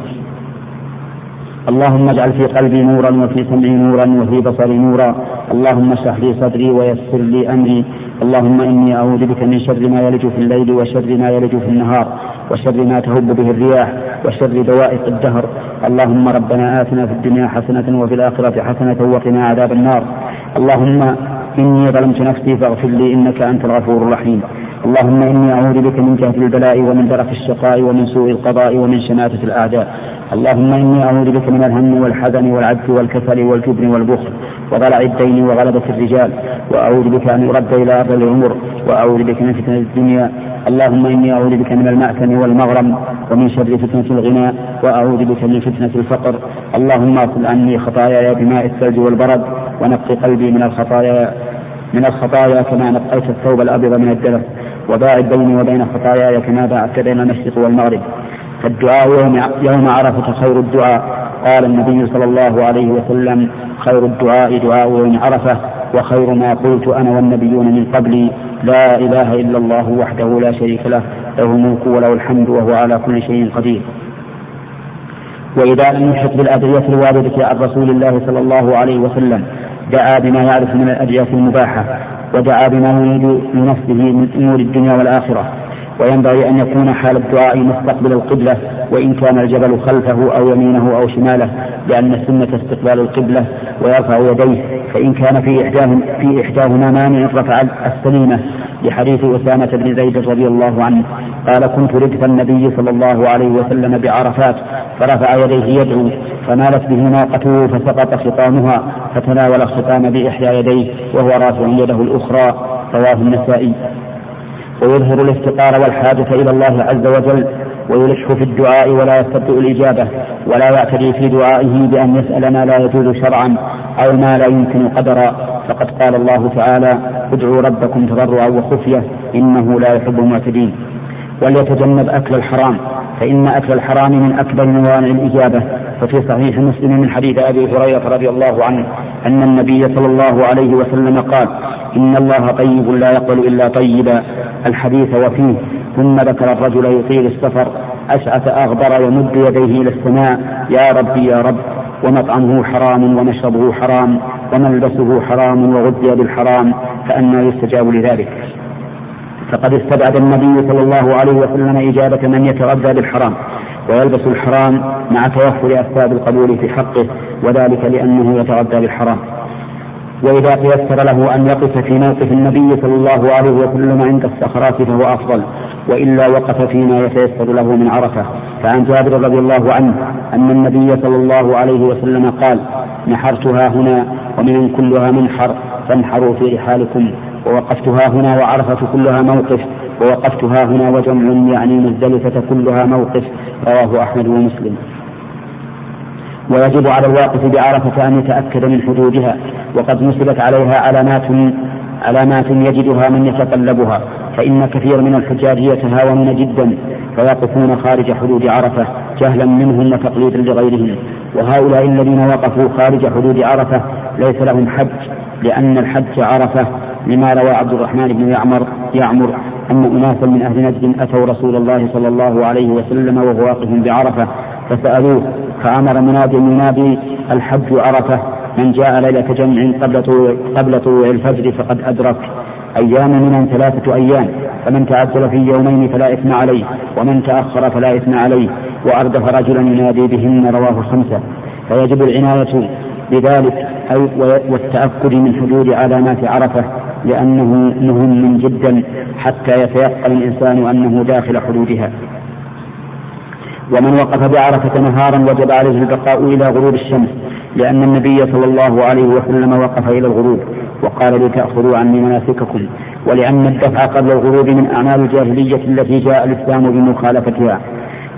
اللهم اجعل في قلبي نورا وفي سمعي نورا وفي بصري نورا. اللهم اشرح لي صدري ويسر لي أمري. اللهم إني أعوذ بك من شر ما يلج في الليل وشر ما يلج في النهار وشر ما تهب به الرياح وشر دوائق الدهر. اللهم ربنا آتنا في الدنيا حسنة وفي الآخرة حسنة وقنا عذاب النار. اللهم إني ظلمت نفسي فاغفر لي إنك أنت الغفور الرحيم. اللهم إني أعوذ بك من جهد البلاء ومن درك الشقاء ومن سوء القضاء ومن شماتة الأعداء. اللهم إني أعوذ بك من الهم والحزن والعجز والكسل والجبن والبخل وضلع الدين وغلبة الرجال. وأعوذ بك أن يرد إلى أرض العمر. وأعوذ بك من فتنة الدنيا. اللهم إني أعوذ بك من المأثم والمغرم ومن شر فتنة الغنى. وأعوذ بك من فتنة الفقر. اللهم اغفر عني خطاياي بماء الثلج والبرد. ونقي قلبي من الخطايا من الخطايا كما نقيت الثوب الأبيض من الدنس وباعد بيني وبين خطاياي كما باعدت بين المشرق والمغرب. فالدعاء يوم, يوم عرفة خير الدعاء. قال النبي صلى الله عليه وسلم خير الدعاء دعاء يوم عرفة وخير ما قلت أنا والنبيون من قبلي لا إله إلا الله وحده لا شريك له له الملك وله الحمد وهو على كل شيء قدير. وإذا لم يحط بالأدعية الواردة عن رسول الله صلى الله عليه وسلم دعا بما يعرف من الأدعية المباحة. ودعا بما يريد لنفسه من أمور الدنيا والآخرة. وينبغي أن يكون حال الدعاء مستقبل القبلة وإن كان الجبل خلفه أو يمينه أو شماله لأن السنة استقبال القبلة ويرفع يديه. فإن كان في إحداهما في إحداهما مانع رفع السليمة. لحديث أسامة بن زيد رضي الله عنه قال كنت ردف النبي صلى الله عليه وسلم بعرفات فرفع يديه يدعو فمالت به ناقته فسقط خطامها فتناول الختام بإحدى يديه وهو رافع يده الأخرى رواه النسائي. ويظهر الافتقار والحاجة إلى الله عز وجل ويلح في الدعاء ولا يستبطئ الإجابة ولا يعتدي في دعائه بأن يسأل ما لا يجوز شرعا أو ما لا يمكن قدرا. فقد قال الله تعالى ادعوا ربكم تضرعا وخفية إنه لا يحب المعتدين. وليتجنب أكل الحرام فإن أكل الحرام من أكبر موانع الإجابة. ففي صحيح مسلم من حديث أبي هريرة رضي الله عنه أن النبي صلى الله عليه وسلم قال إن الله طيب لا يقبل إلا طيبا. الحديث وفيه ثم ذكر الرجل يطيل السفر أشعث أغبر يمد يديه إلى السماء يا ربي يا رب ومطعمه حرام ومشربه حرام وملبسه حرام وغذي بالحرام فأنى يستجاب لذلك. فقد استبعد النبي صلى الله عليه وسلم إجابة من يتغذى بالحرام ويلبس الحرام مع توفر أسباب القبول في حقه وذلك لأنه يتغذى بالحرام. وإذا تيسر له أن يقف في موقف النبي صلى الله عليه وسلم عند الصخرات فهو أفضل وإلا وقف فيما يتيسر له من عرفة. فعن جابر رضي الله عنه أن النبي صلى الله عليه وسلم قال نحرتها هنا ومن كلها منحر فانحروا في رحالكم. ووقفتها هنا وعرفة كلها موقف ووقفتها هنا وجمع يعني مزدلفة كلها موقف رواه أحمد ومسلم. ويجب على الواقف بعرفة أن يتأكد من حدودها وقد نسبت عليها علامات علامات يجدها من يتقلبها فإن كثير من الحجاج يتهاونون جدا فيقفون خارج حدود عرفة جهلا منهم وتقليدا لغيرهم وهؤلاء الذين وقفوا خارج حدود عرفة ليس لهم حج لأن الحج عرفة لما روى عبد الرحمن بن يعمر يعمر أن أناسا من أهل نجد أتوا رسول الله صلى الله عليه وسلم وهو واقف بعرفة فسألوه فأمر مناد ينادي الحج عرفة من جاء ليلة جمع قبل طلوع قبل طلوع الفجر فقد أدرك. أيام من ثلاثة أيام فمن تعجل في يومين فلا إثم عليه ومن تأخر فلا إثم عليه وأردف رجلا ينادي بهن رواه الخمسة فيجب العناية بذلك أي والتأكد من حدود علامات عرفة. لأنه مهم جدا حتى يتيقن الإنسان أنه داخل حدودها. ومن وقف بعرفة نهارا وجب عليه البقاء إلى غروب الشمس لأن النبي صلى الله عليه وسلم وقف إلى الغروب وقال لتأخذوا عني مناسككم ولأن الدفع قبل الغروب من أعمال الجاهلية التي جاء الإسلام بمخالفتها.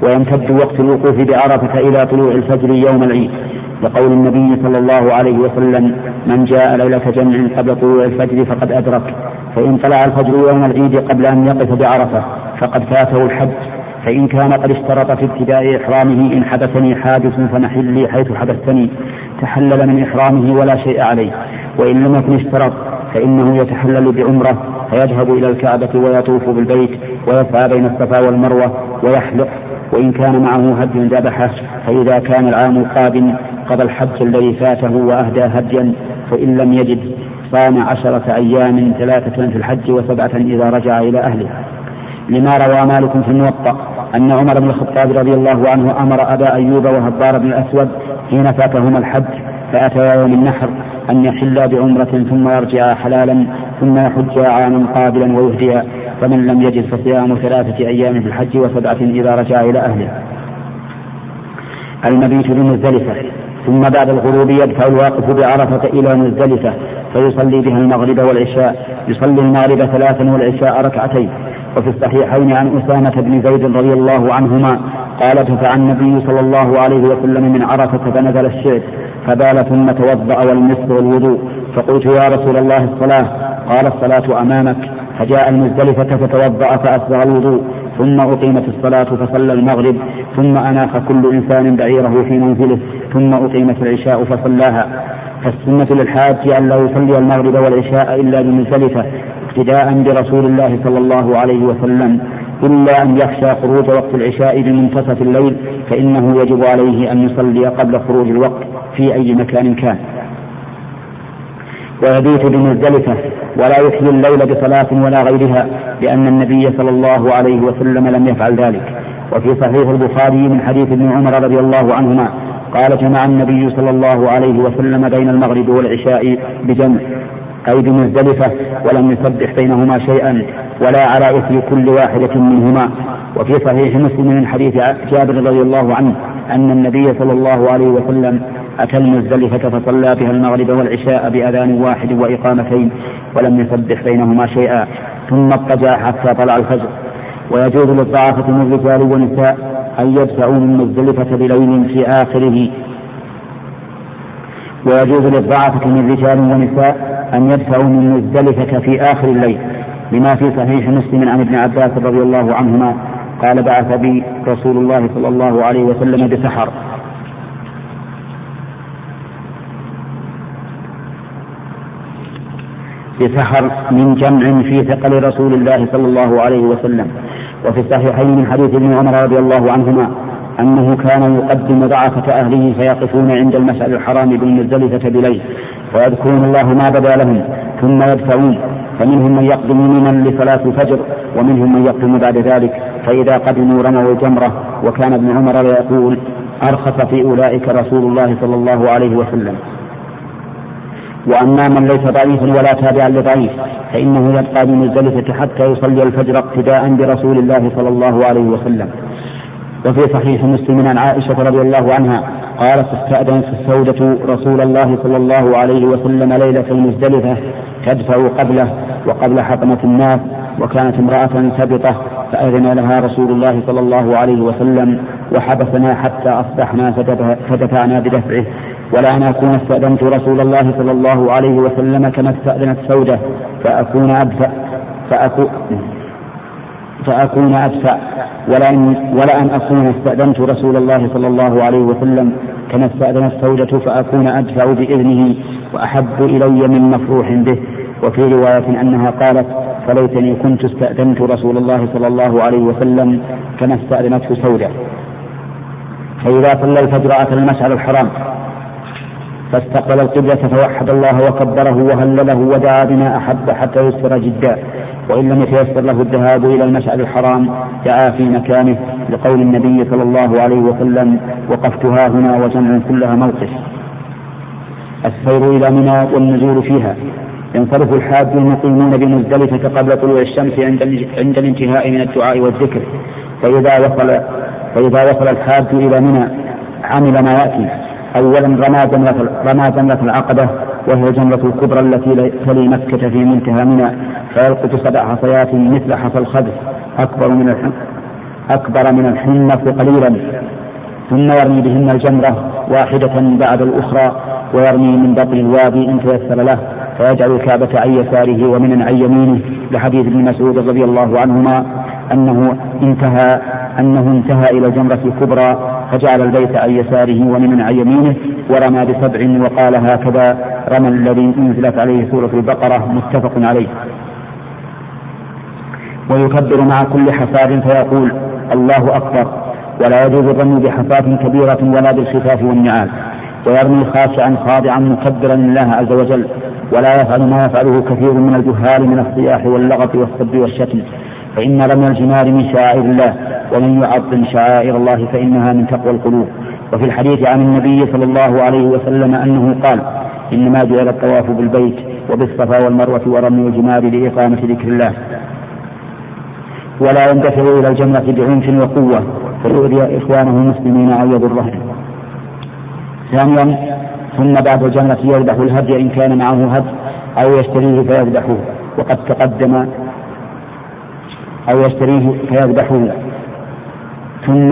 ويمتد وقت الوقوف بعرفة إلى طلوع الفجر يوم العيد. لقول النبي صلى الله عليه وسلم من جاء ليلة جمع قبل طلوع الفجر فقد أدرك فإن طلع الفجر يوم العيد قبل أن يقف بعرفة فقد فاته الحج فإن كان قد اشترط في ابتداء إحرامه إن حدثني حادث فمحلي حيث حدثتني تحلل من إحرامه ولا شيء عليه وإن لم يكن اشترط فإنه يتحلل بعمرة فيذهب إلى الكعبة ويطوف بالبيت ويسعى بين الصفا والمروة ويحلق وإن كان معه هدي ذبحه فإذا كان العام القادم قضى الحج الذي فاته وأهدى هديا فإن لم يجد صام عشرة أيام ثلاثة في الحج وسبعة إذا رجع إلى أهله. لما روى مالك في الموطأ أن عمر بن الخطاب رضي الله عنه أمر أبا أيوب وهبار بن الأسود حين فاتهما الحج فأتيا يوم النحر أن يحلا بعمرة ثم يرجعا حلالا ثم يحجا عاما قابلا ويهديا فمن لم يجد فصيام ثلاثة أيام في الحج وسبعة إذا رجع إلى أهله. المبيت بمزدلفة. ثم بعد الغروب يدفع الواقف بعرفة إلى مزدلفة فيصلي بها المغرب والعشاء يصلي المغرب ثلاثا والعشاء ركعتين. وفي الصحيحين عن أسامة بن زيد رضي الله عنهما قال دفع النبي صلى الله عليه وسلم من عرفة فنزل الشعر فبال ثم توضأ والمسك والوضوء. فقلت يا رسول الله الصلاة. قال الصلاة أمامك. فجاء المزدلفة فتوضأ فأسبغ الوضوء. ثم أقيمت الصلاة فصلى المغرب ثم أناخ كل إنسان بعيره في منزله ثم أقيمت العشاء فصلاها. فالسنة للحاج أن لا يصلي المغرب والعشاء إلا بمزدلفة اقتداء برسول الله صلى الله عليه وسلم. إلا أن يخشى خروج وقت العشاء بمنتصف الليل فإنه يجب عليه أن يصلي قبل خروج الوقت في أي مكان كان. ويبيت بمزدلفة ولا يحيي الليل بصلاة ولا غيرها لأن النبي صلى الله عليه وسلم لم يفعل ذلك. وفي صحيح البخاري من حديث ابن عمر رضي الله عنهما قال جمع النبي صلى الله عليه وسلم بين المغرب والعشاء بجمع. أي بمزدلفة ولم يسبح بينهما شيئا ولا على إثر كل واحدة منهما. وفي صحيح مسلم من حديث جابر رضي الله عنه أن النبي صلى الله عليه وسلم أتى المزدلفة فصلى بها المغرب والعشاء بأذان واحد وإقامتين ولم يسبح بينهما شيئا ثم اضطجع حتى طلع الفجر. ويجوز للضعافة من رجال ونساء أن يدفعوا من مزدلفة بليل في آخره. ويجوز للضعفة من رجال ونساء أن يدفعوا من مزدلفة في آخر الليل لما في صحيح مسلم عن ابن عباس رضي الله عنهما قال بعث بي رسول الله صلى الله عليه وسلم بسحر. بسحر من جمع في ثقل رسول الله صلى الله عليه وسلم. وفي الصحيحين من حديث ابن عمر رضي الله عنهما أنه كان يقدم ضعفة أهله فيقفون عند المسأل الحرام بالمزدلفة بليل. ويذكرون الله ما بدا لهم ثم يدفعون. فمنهم من يقدم يمينا لصلاة الفجر ومنهم من يقدم بعد ذلك فإذا قدموا رموا الجمرة وكان ابن عمر يقول أرخص في أولئك رسول الله صلى الله عليه وسلم. وأما من ليس ضعيفا ولا تابعا لضعيف فإنه يبقى بمزدلفة حتى يصلي الفجر اقتداء برسول الله صلى الله عليه وسلم. وفي صحيح مسلم عن عائشة رضي الله عنها قالت استأذنت السودة رسول الله صلى الله عليه وسلم ليلة المزدلفة تدفع قبله وقبل حطمة الناس وكانت امرأة ثبطة فأذن لها رسول الله صلى الله عليه وسلم وحبسنا حتى أصبحنا فدفعنا بدفعه. ولا أن أكون استأذنت رسول الله صلى الله عليه وسلم كما استأذنت سودة. فأكون أدفع فأكون فأكون أدفع ولأن, ولأن أكون استأذنت رسول الله صلى الله عليه وسلم كما استأذنت سودة فأكون أدفع بإذنه وأحب إلي من مفروح به. وفي رواية أنها قالت فليتني كنت استأذنت رسول الله صلى الله عليه وسلم كما استأذنته سودة. فإذا صلى الفجر أتى المشعر الحرام فاستقبل القبلة فوحد الله وكبره وهلله ودعا بما أحب حتى يسر جدا. وإن لم يتيسر له الذهاب إلى المشعر الحرام دعا في مكانه لقول النبي صلى الله عليه وسلم وقفت ها هنا وجمع كلها موقف. السير إلى منى والنزول فيها. ينصرف الحاج المقيمون بمزدلفة قبل طلوع الشمس عند عند الانتهاء من الدعاء والذكر. فإذا وصل فإذا وصل الحاج إلى منى عمل ما يأتي. أولا رمى جمرة رمى جمرة العقبة وهي الجمرة الكبرى التي تلي مكة في منتهى منى. فيلقط سبع حصيات مثل حصى الخبز. أكبر من أكبر من الحنة قليلا. ثم يرمي بهن الجمرة واحدة بعد الأخرى ويرمي من بطن الوادي إن تيسر له. فيجعل الكعبة عن يساره ومن عن يمينه لحديث ابن مسعود رضي الله عنهما أنه انتهى أنه انتهى إلى الجمرة الكبرى فجعل البيت عن يساره ومن عن يمينه ورمى بسبع وقال هكذا رمى الذي أنزلت عليه سورة البقرة متفق عليه. ويكبر مع كل حفاد فيقول الله أكبر. ولا يجوز الرمي بحفاة كبيرة ولا بالخفاف والنعال ويرمي خاشعا خاضعا مكبرا لله عز وجل ولا يفعل ما يفعله كثير من الجهال من الصياح واللغط والسب والشتم. فإن رمي الجمار من شعائر الله ومن يعظم شعائر الله فإنها من تقوى القلوب. وفي الحديث عن النبي صلى الله عليه وسلم أنه قال إنما جعل الطواف بالبيت وبالصفا والمروة ورمي الجمار لإقامة ذكر الله. ولا يندفع إلى الجنة بعنف وقوة فيؤذي إخوانه المسلمين أو يضرهم ثانيا ثم بعد الجنة يذبح الهدي إن كان معه هدي أو يشتريه فيذبحه وقد تقدم أو يشتريه فيذبحه ثم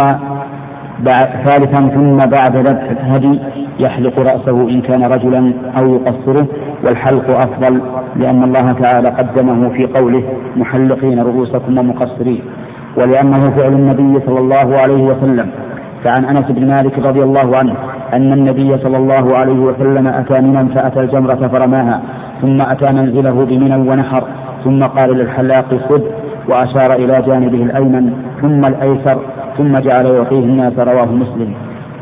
بعد ثالثا ثم بعد ذبح الهدي يحلق رأسه إن كان رجلا أو يقصره. والحلق أفضل لأن الله تعالى قدمه في قوله محلقين رؤوسكم ومقصرين. ولأنه فعل النبي صلى الله عليه وسلم. فعن أنس بن مالك رضي الله عنه أن النبي صلى الله عليه وسلم أتى منا فأتى الجمرة فرماها ثم أتى منزله بمنى ونحر ثم قال للحلاق خذ وأشار إلى جانبه الأيمن ثم الأيسر ثم جعل يعطيه الناس رواه مسلم.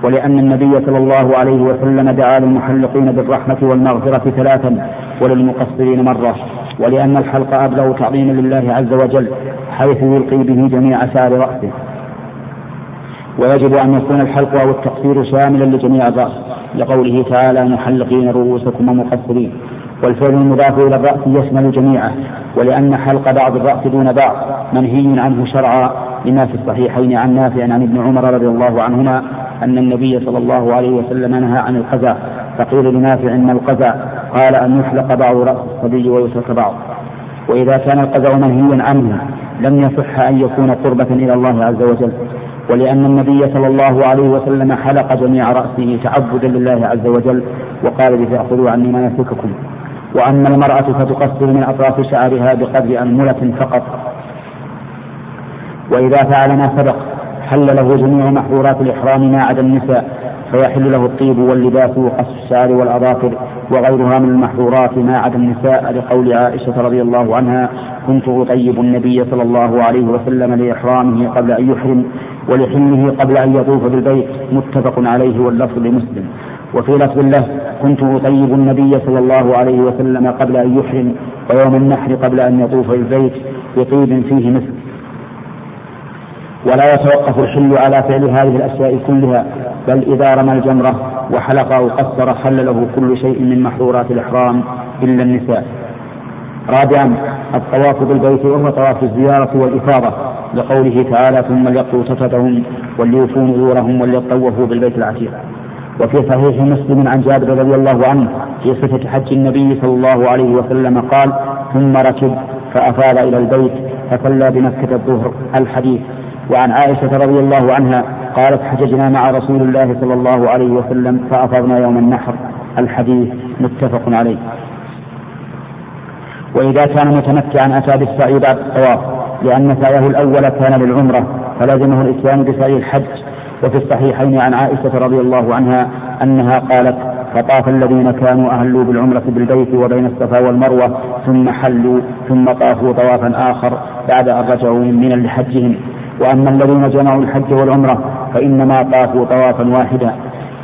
ولأن النبي صلى الله عليه وسلم دعا للمحلقين بالرحمة والمغفرة ثلاثا وللمقصرين مرة. ولأن الحلق أبلغ تعظيما لله عز وجل حيث يلقي به جميع شعر رأسه. ويجب أن يكون الحلق أو التقصير شاملا لجميع الرأس لقوله تعالى محلقين رؤوسكم ومقصرين والفعل المضاف إلى الرأس يشمل جميعه ولأن حلق بعض الرأس دون بعض منهي عنه شرعا لما في الصحيحين عن نافع عن ابن عمر رضي الله عنهما أن النبي صلى الله عليه وسلم نهى عن القزع فقيل لنافع إن القزع قال أن يحلق بعض رأس الصبي ويترك بعض وإذا كان القزع منهيا عنه لم يصح أن يكون قربة إلى الله عز وجل. ولأن النبي صلى الله عليه وسلم حلق جميع رأسه تعبدا لله عز وجل وقال لتأخذوا عني مناسككم وأما المرأة فتقصر من أطراف شعرها بقدر أنملة فقط. وإذا فعل ما سبق حل له جميع محظورات الإحرام ما عدا النساء فيحل له الطيب واللباس وقص الشعر والأظافر وغيرها من المحظورات ما عدا النساء لقول عائشة رضي الله عنها كنت أطيب النبي صلى الله عليه وسلم لإحرامه قبل أن يحرم ولحلمه قبل أن يطوف بالبيت. متفق عليه واللفظ لمسلم. وفي لفظ له كنت أطيب النبي صلى الله عليه وسلم قبل أن يحرم ويوم النحر قبل أن يطوف بالبيت بطيب فيه مسك. ولا يتوقف الحل على فعل هذه الأشياء كلها بل إذا رمى الجمرة وحلق أو قصر حل له كل شيء من محظورات الإحرام إلا النساء. رابعا الطواف بالبيت وهو طواف الزيارة والإفاضة لقوله تعالى ثم ليقضوا تفتهم وليوفوا نذورهم وليطوفوا بالبيت العتيق. وفي صحيح مسلم عن جابر رضي الله عنه في صفة حج النبي صلى الله عليه وسلم قال ثم ركب فأفاض إلى البيت فصلى بمكة الظهر الحديث. وعن عائشة رضي الله عنها قالت حججنا مع رسول الله صلى الله عليه وسلم فأفضنا يوم النحر. الحديث متفق عليه. وإذا كان متمتعا أتى بالسعي بعد الطواف لأن سعيه الأول كان للعمرة فلزمه الإسلام بسعي الحج. وفي الصحيحين عن عائشة رضي الله عنها أنها قالت فطاف الذين كانوا أهلوا بالعمرة بالبيت وبين الصفا والمروة ثم حلوا ثم طافوا طوافا آخر بعد أن رجعوا من لحجهم وأما الذين جمعوا الحج والعمرة فإنما طافوا طوافا واحدا.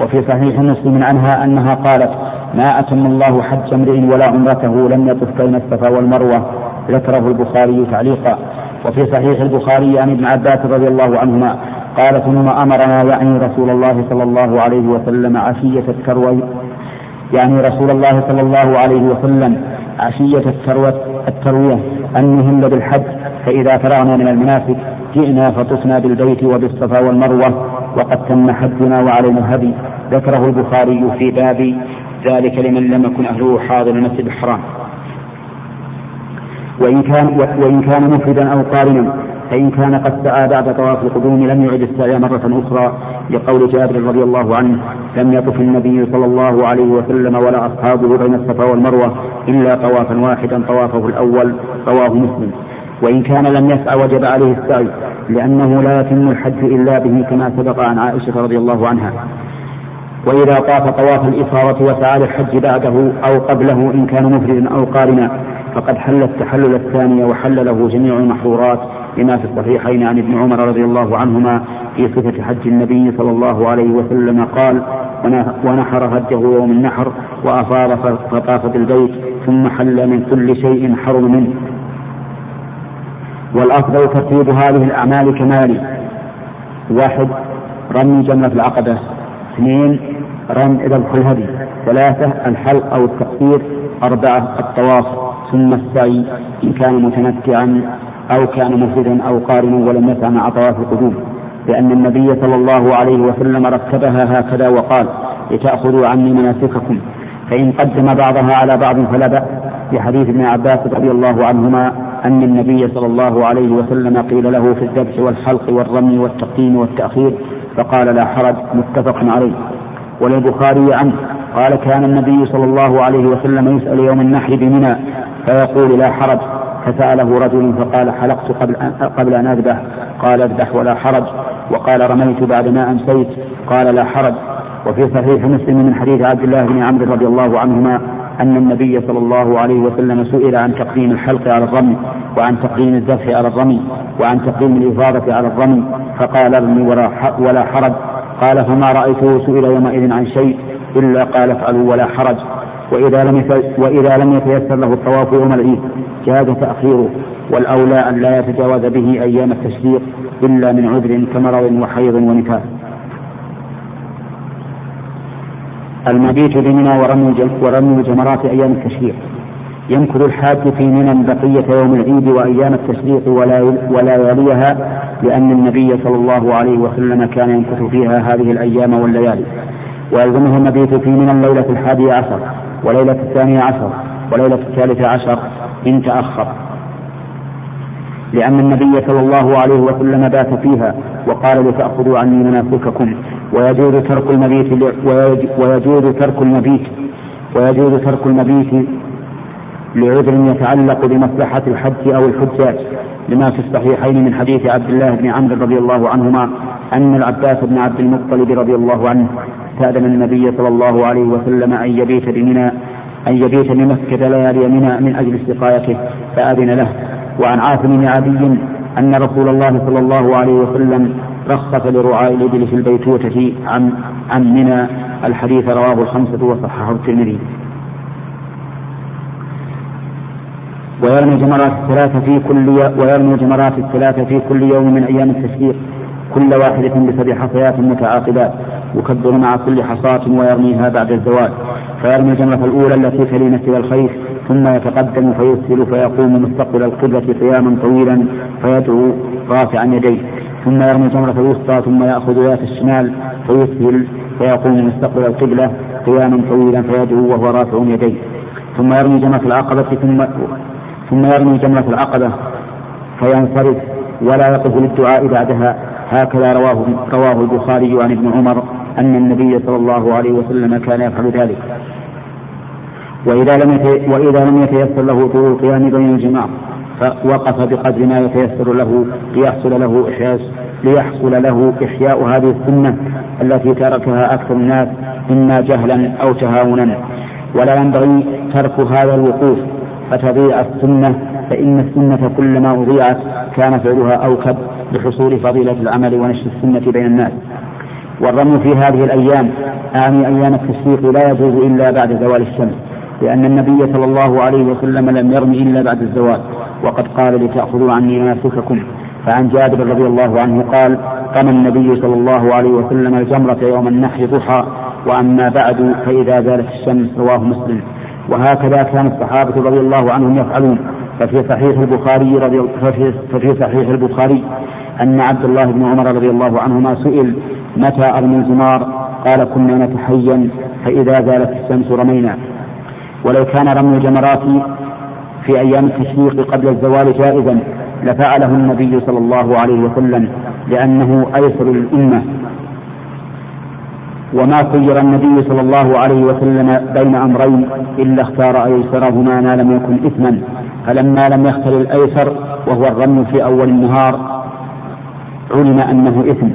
وفي صحيح مسلم عنها أنها قالت ما أتم الله حج امرئ ولا عمرته لم يطف بين الصفا والمروة. ذكره البخاري تعليقا. وفي صحيح البخاري عن ابن عباس رضي الله عنهما قال ثم أمرنا يعني رسول الله صلى الله عليه وسلم عشية التروي يعني رسول الله صلى الله عليه وسلم عشية التروية أن نهل بالحج فإذا فرغنا من المناسك جئنا فطفنا بالبيت وبالصفا والمروة وقد تم حجنا وعلينا الهدي. ذكره البخاري في باب ذلك لمن لم يكن أهله حاضر المسجد الحرام. وإن كان وإن كان مفردا أو قارنا فإن كان قد سعى بعد طواف القدوم لم يعد السعي مرة أخرى لقول جابر رضي الله عنه لم يطف النبي صلى الله عليه وسلم ولا أصحابه بين الصفا والمروة إلا طوافا واحدا طوافه الأول رواه مسلم. وإن كان لم يسعى وجب عليه السعي لأنه لا يتم الحج إلا به كما سبق عن عائشة رضي الله عنها. وإذا طاف طواف الإفاضة وسعى للحج بعده أو قبله إن كان مفردا أو قارنا فقد حل التحلل الثاني وحل له جميع المحظورات لما في الصحيحين عن ابن عمر رضي الله عنهما في صفة حج النبي صلى الله عليه وسلم قال ونحر هجه يوم النحر وأفاض فطاف بالبيت ثم حل من كل شيء حرم منه. والأفضل ترتيب هذه الأعمال كما يلي واحد رمي جمرة العقبة. اثنين رمي ذبح الهدي ثلاثة الحلق أو التقصير. أربعة الطواف ثم السعي إن كان متمتعا أو كان مفردا أو قارنا ولم يسع مع طواف القدوم. لأن النبي صلى الله عليه وسلم رتبها هكذا وقال لتأخذوا عني مناسككم. فإن قدم بعضها على بعض فلا بأس. في حديث ابن عباس رضي الله عنهما أن النبي صلى الله عليه وسلم قيل له في الذبح والحلق والرمي والتقديم والتأخير فقال لا حرج متفق عليه. وللبخاري عنه قال كان النبي صلى الله عليه وسلم يسأل يوم النحر بمنى فيقول لا حرج. فسأله رجل فقال حلقت قبل أن, قبل أن أذبح. قال اذبح ولا حرج. وقال رميت بعد ما أمسيت. قال لا حرج. وفي صحيح مسلم من حديث عبد الله بن عمرو رضي الله عنهما أن النبي صلى الله عليه وسلم سئل عن تقديم الحلق على الرمي وعن تقديم الذبح على الرمي وعن تقديم الإفاضة على الرمي فقال ارمي ولا حرج. قال فما رأيته سئل يومئذ عن شيء إلا قال افعلوا ولا حرج. وإذا لم وإذا لم يتيسر له الطواف يوم العيد جاز تأخيره والأولى أن لا يتجاوز به أيام التشريق إلا من عذر كمرض وحيض ونفاس. المبيت بمنى ورمي ورمي جمرات أيام التشريق. يمكث الحاج في منى بقية يوم العيد وأيام التشريق ولياليها لأن النبي صلى الله عليه وسلم كان يمكث فيها هذه الأيام والليالي. ويلزمه المبيت في منى الليلة الحادية عشر وليلة الثانية عشر وليلة الثالثة عشر إن تأخر. لأن النبي صلى الله عليه وسلم بات فيها وقال لتأخذوا عني مناسككم ويجوز ترك المبيت ويجوز ترك المبيت ويجوز ترك المبيت لعذر يتعلق بمصلحة الحج أو الحجاج. لما في الصحيحين من حديث عبد الله بن عمرو رضي الله عنهما أن العباس بن عبد المطلب رضي الله عنه استأذن النبي صلى الله عليه وسلم أن يبيت بمنى أن يبيت بمكة ليالي منى من أجل استقايته فأذن له. وعن عاصم بن عدي أن رسول الله صلى الله عليه وسلم رخص لرعاء الإبل في البيتوتة عن عن منى الحديث رواه الخمسة وصححه الترمذي. ويرمي جمرات الثلاثة في كل ويرمي جمرات الثلاثة في كل يوم من أيام التشريق. كل واحدة بسبع حصيات متعاقبات. يكبر مع كل حصاة ويرميها بعد الزوال. فيرمي الجمرة الأولى التي تلي مسجد الخيف ثم يتقدم فيسهل فيقوم مستقبل القبلة قياما طويلا فيدعو رافعا يديه. ثم يرمي الجمرة الوسطى ثم يأخذ ذات الشمال فيسهل فيقوم مستقبل القبلة قياما طويلا فيدعو وهو رافع يديه. ثم يرمي جمرة العقبة ثم ثم يرمي جمرة العقبة فينصرف ولا يقف للدعاء بعدها. هكذا رواه رواه البخاري عن ابن عمر أن النبي صلى الله عليه وسلم كان يفعل ذلك. وإذا لم وإذا لم يتيسر له طول القيام بين الجماع. فوقف بقدر ما يتيسر له ليحصل له إحياء ليحصل له إحياء هذه السنة التي تركها أكثر الناس إما جهلا أو تهاونا. ولا ينبغي ترك هذا الوقوف. فتضيع السنة فإن السنة كلما أضيعت كان فعلها أوكب لحصول فضيلة العمل ونشر السنة بين الناس. والرمي في هذه الأيام أعني أيام التشريق لا يجوز إلا بعد زوال الشمس لأن النبي صلى الله عليه وسلم لم يرمي إلا بعد الزوال. وقد قال لتأخذوا عني مناسككم. فعن جابر رضي الله عنه قال رمى النبي صلى الله عليه وسلم الجمرة يوم النحر ضحى وأما بعد فإذا زالت الشمس رواه مسلم. وهكذا كان الصحابة رضي الله عنهم يفعلون. ففي صحيح البخاري رضي ففي صحيح البخاري أن عبد الله بن عمر رضي الله عنهما سئل متى أرمي الجمار قال كنا نتحين فإذا زالت الشمس رمينا. ولو كان رمي الجمرات في أيام التشريق قبل الزوال جائزا لفعله النبي صلى الله عليه وسلم لأنه أيسر للأمة وما خير النبي صلى الله عليه وسلم بين أمرين إلا اختار أيسرهما ما لم يكن إثما فلما لم يختر الأيسر وهو الرمي في أول النهار علم أنه إثم.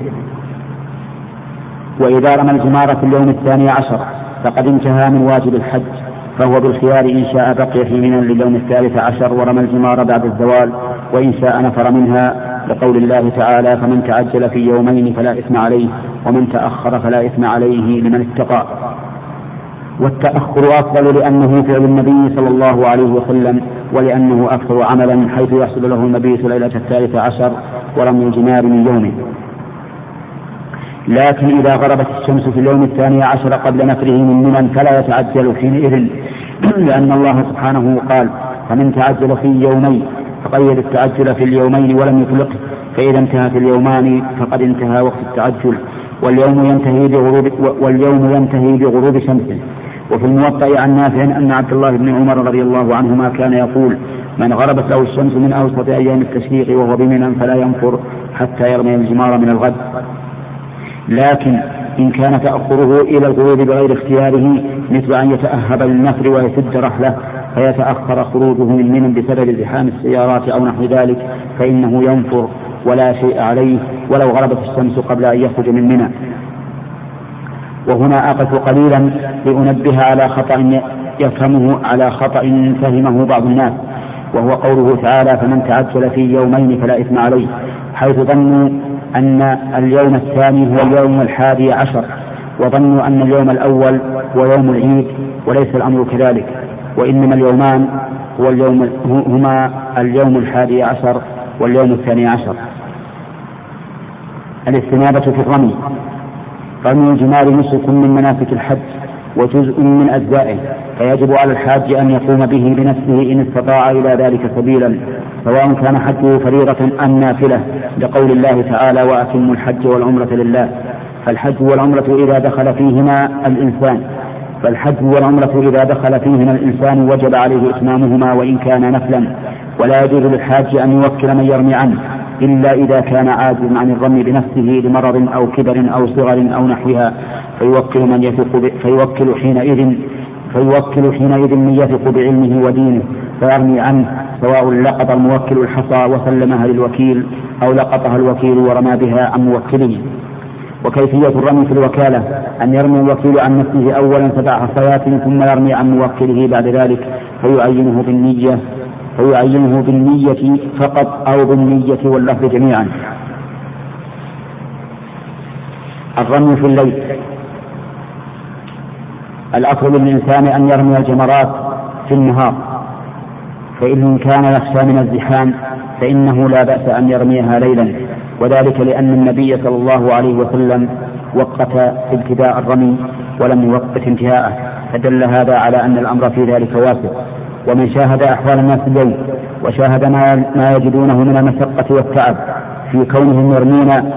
وإذا رمى الجمار في اليوم الثاني عشر فقد انتهى من واجب الحج. فهو بالخيار إن شاء بقي في منى لليوم الثالث عشر ورمى الجمار بعد الزوال وإن شاء نفر منها لقول الله تعالى فمن تعجل في يومين فلا إثم عليه ومن تأخر فلا إثم عليه لمن اتقى والتأخر أفضل لأنه فعل النبي صلى الله عليه وسلم ولأنه أكثر عملا حيث يحصل له المبيت ليلة الثالث عشر ورمي الجمار من يومه. لكن إذا غربت الشمس في اليوم الثاني عشر قبل نفره من منى فلا يتعجل حينئذ لأن الله سبحانه قال فمن تعجل في يومين فقيد التعجل في اليومين ولم يطلقه فإذا انتهت اليومان فقد انتهى وقت التعجل. واليوم ينتهي بغروب واليوم ينتهي بغروب شمسه وفي الموطأ عن نافع أن عبد الله بن عمر رضي الله عنهما كان يقول من غربت له الشمس من أوسط أيام التشريق وهو بمنى فلا ينفر حتى يرمي الجمار من الغد. لكن إن كان تأخره إلى الغروب بغير اختياره مثل أن يتأهب للنفر ويسد رحله فيتأخر خروجه من منى بسبب ازدحام السيارات أو نحو ذلك فإنه ينفر ولا شيء عليه ولو غربت الشمس قبل أن يخرج من منى. وهنا أقف قليلا لأنبه على خطأ يفهمه على خطأ فهمه بعض الناس وهو قوله تعالى فمن تعجل في يومين فلا إثم عليه حيث ظنوا أن اليوم الثاني هو اليوم الحادي عشر وظنوا أن اليوم الأول هو يوم العيد وليس الأمر كذلك. وإنما اليومان هو اليوم هما اليوم الحادي عشر واليوم الثاني عشر. الاستنابة في الرمي. رمي الجمار نسك من مناسك الحج. وجزء من أجزائه فيجب على الحاج أن يقوم به بنفسه إن استطاع إلى ذلك سبيلا سواء كان حجه فريضة أم نافلة لقول الله تعالى وأتموا الحج والعمرة لله. فالحج والعمرة إذا دخل فيهما الإنسان فالحج والعمرة إذا دخل فيهما الإنسان وجب عليه إتمامهما وإن كان نفلا ولا يجوز للحاج أن يوكل من يرمي عنه. إلا إذا كان عاجزا عن الرمي بنفسه لمرض أو كبر أو صغر أو نحوها فيوكل من يثق فيوكل حينئذ فيوكل حينئذ من يثق بعلمه ودينه فيرمي عنه سواء لقط الموكل الحصى وسلمها للوكيل أو لقطها الوكيل ورمى بها عن موكله. وكيفية الرمي في الوكالة؟ أن يرمي الوكيل عن نفسه أولا سبع حصيات ثم يرمي عن موكله بعد ذلك فيعينه بالنية فيعينه بالنية فقط أو بالنية واللفظ جميعا. الرمي في الليل. الأفضل للإنسان أن يرمي الجمرات في النهار. فإن كان يخشى من الزحام فإنه لا بأس أن يرميها ليلا. وذلك لأن النبي صلى الله عليه وسلم وقت ابتداء الرمي ولم يوقت انتهاءه. فدل هذا على أن الأمر في ذلك واسع. ومن شاهد أحوال الناس اليوم وشاهد ما ما يجدونه من المشقة والتعب في كونهم يرمون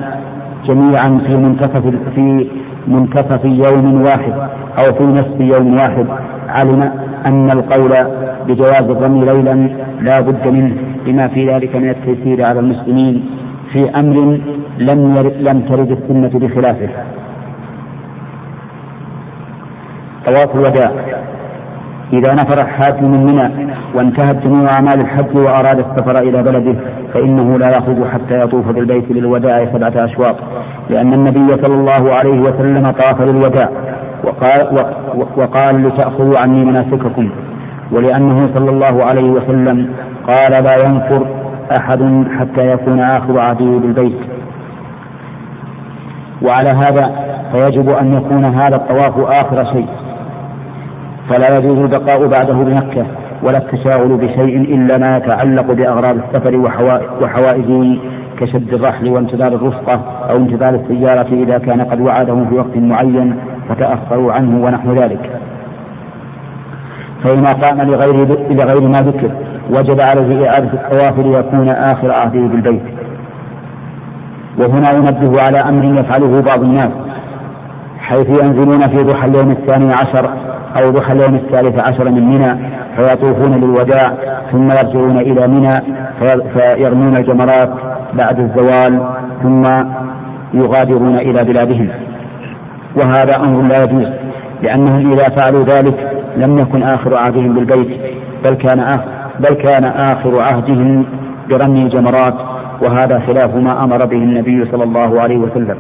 جميعا في منتصف في منتصف يوم واحد أو في نصف يوم واحد. علم أن القول بجواز الرمي ليلا لا بد منه لما في ذلك من التيسير على المسلمين في أمر لم يرد لم ترد السنة بخلافه. طواف الوداع. إذا نفر من منى وانتهت جميع أعمال الحج وأراد السفر إلى بلده فإنه لا يخرج حتى يطوف بالبيت للوداع سبعة أشواط لأن النبي صلى الله عليه وسلم طاف للوداع وقال, وقال لتأخذوا عني مناسككم ولأنه صلى الله عليه وسلم قال لا ينفر أحد حتى يكون آخر عهده بالبيت. وعلى هذا فيجب أن يكون هذا الطواف آخر شيء. فلا يجوز البقاء بعده بمكة ولا التشاغل بشيء إلا ما يتعلق بأغراض السفر وحوائجه كشد الرحل وانتظار الرفقة أو انتظار السيارة إذا كان قد وعدهم في وقت معين فتأخروا عنه ونحو ذلك. فإن قام لغير لغير ما ذكر وجب عليه إعادة الطواف ليكون آخر عهده بالبيت. وهنا ينبه على أمر يفعله بعض الناس حيث ينزلون في ضحى اليوم الثاني عشر أو ضحى اليوم الثالث عشر من منى فيطوفون للوداع ثم يرجعون إلى منى فيرمون الجمرات بعد الزوال ثم يغادرون إلى بلادهم. وهذا أمر لا يجوز لأنهم إذا فعلوا ذلك لم يكن آخر عهدهم بالبيت بل كان آخر بل كان آخر عهدهم برمي الجمرات وهذا خلاف ما أمر به النبي صلى الله عليه وسلم.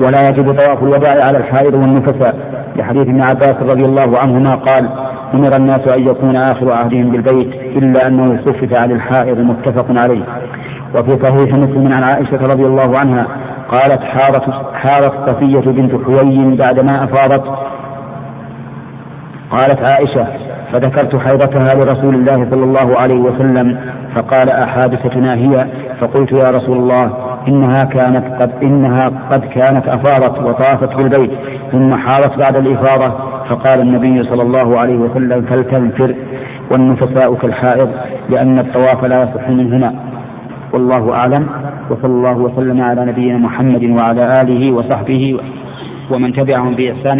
ولا يجب طواف الوداع على الحائض والنفساء. لحديث ابن عباس رضي الله عنهما قال أمر الناس أن يكون آخر عهدهم بالبيت إلا أنه خفف عن الحائض متفق عليه. وفي صحيح مسلم عن عائشة رضي الله عنها قالت حارت حارت صفية بنت حوي بعدما أفاضت. قالت عائشة فذكرت حيضتها لرسول الله صلى الله عليه وسلم فقال أحادثتنا هي؟ فقلت يا رسول الله إنها كانت قد إنها قد كانت أفاضت وطافت بالبيت ثم حارت بعد الإفاضة. فقال النبي صلى الله عليه وسلم فلتنفر والنفساء كالحائض لأن الطواف لا يصح منهما. والله أعلم وصلى الله وسلم على نبينا محمد وعلى آله وصحبه ومن تبعهم بإحسان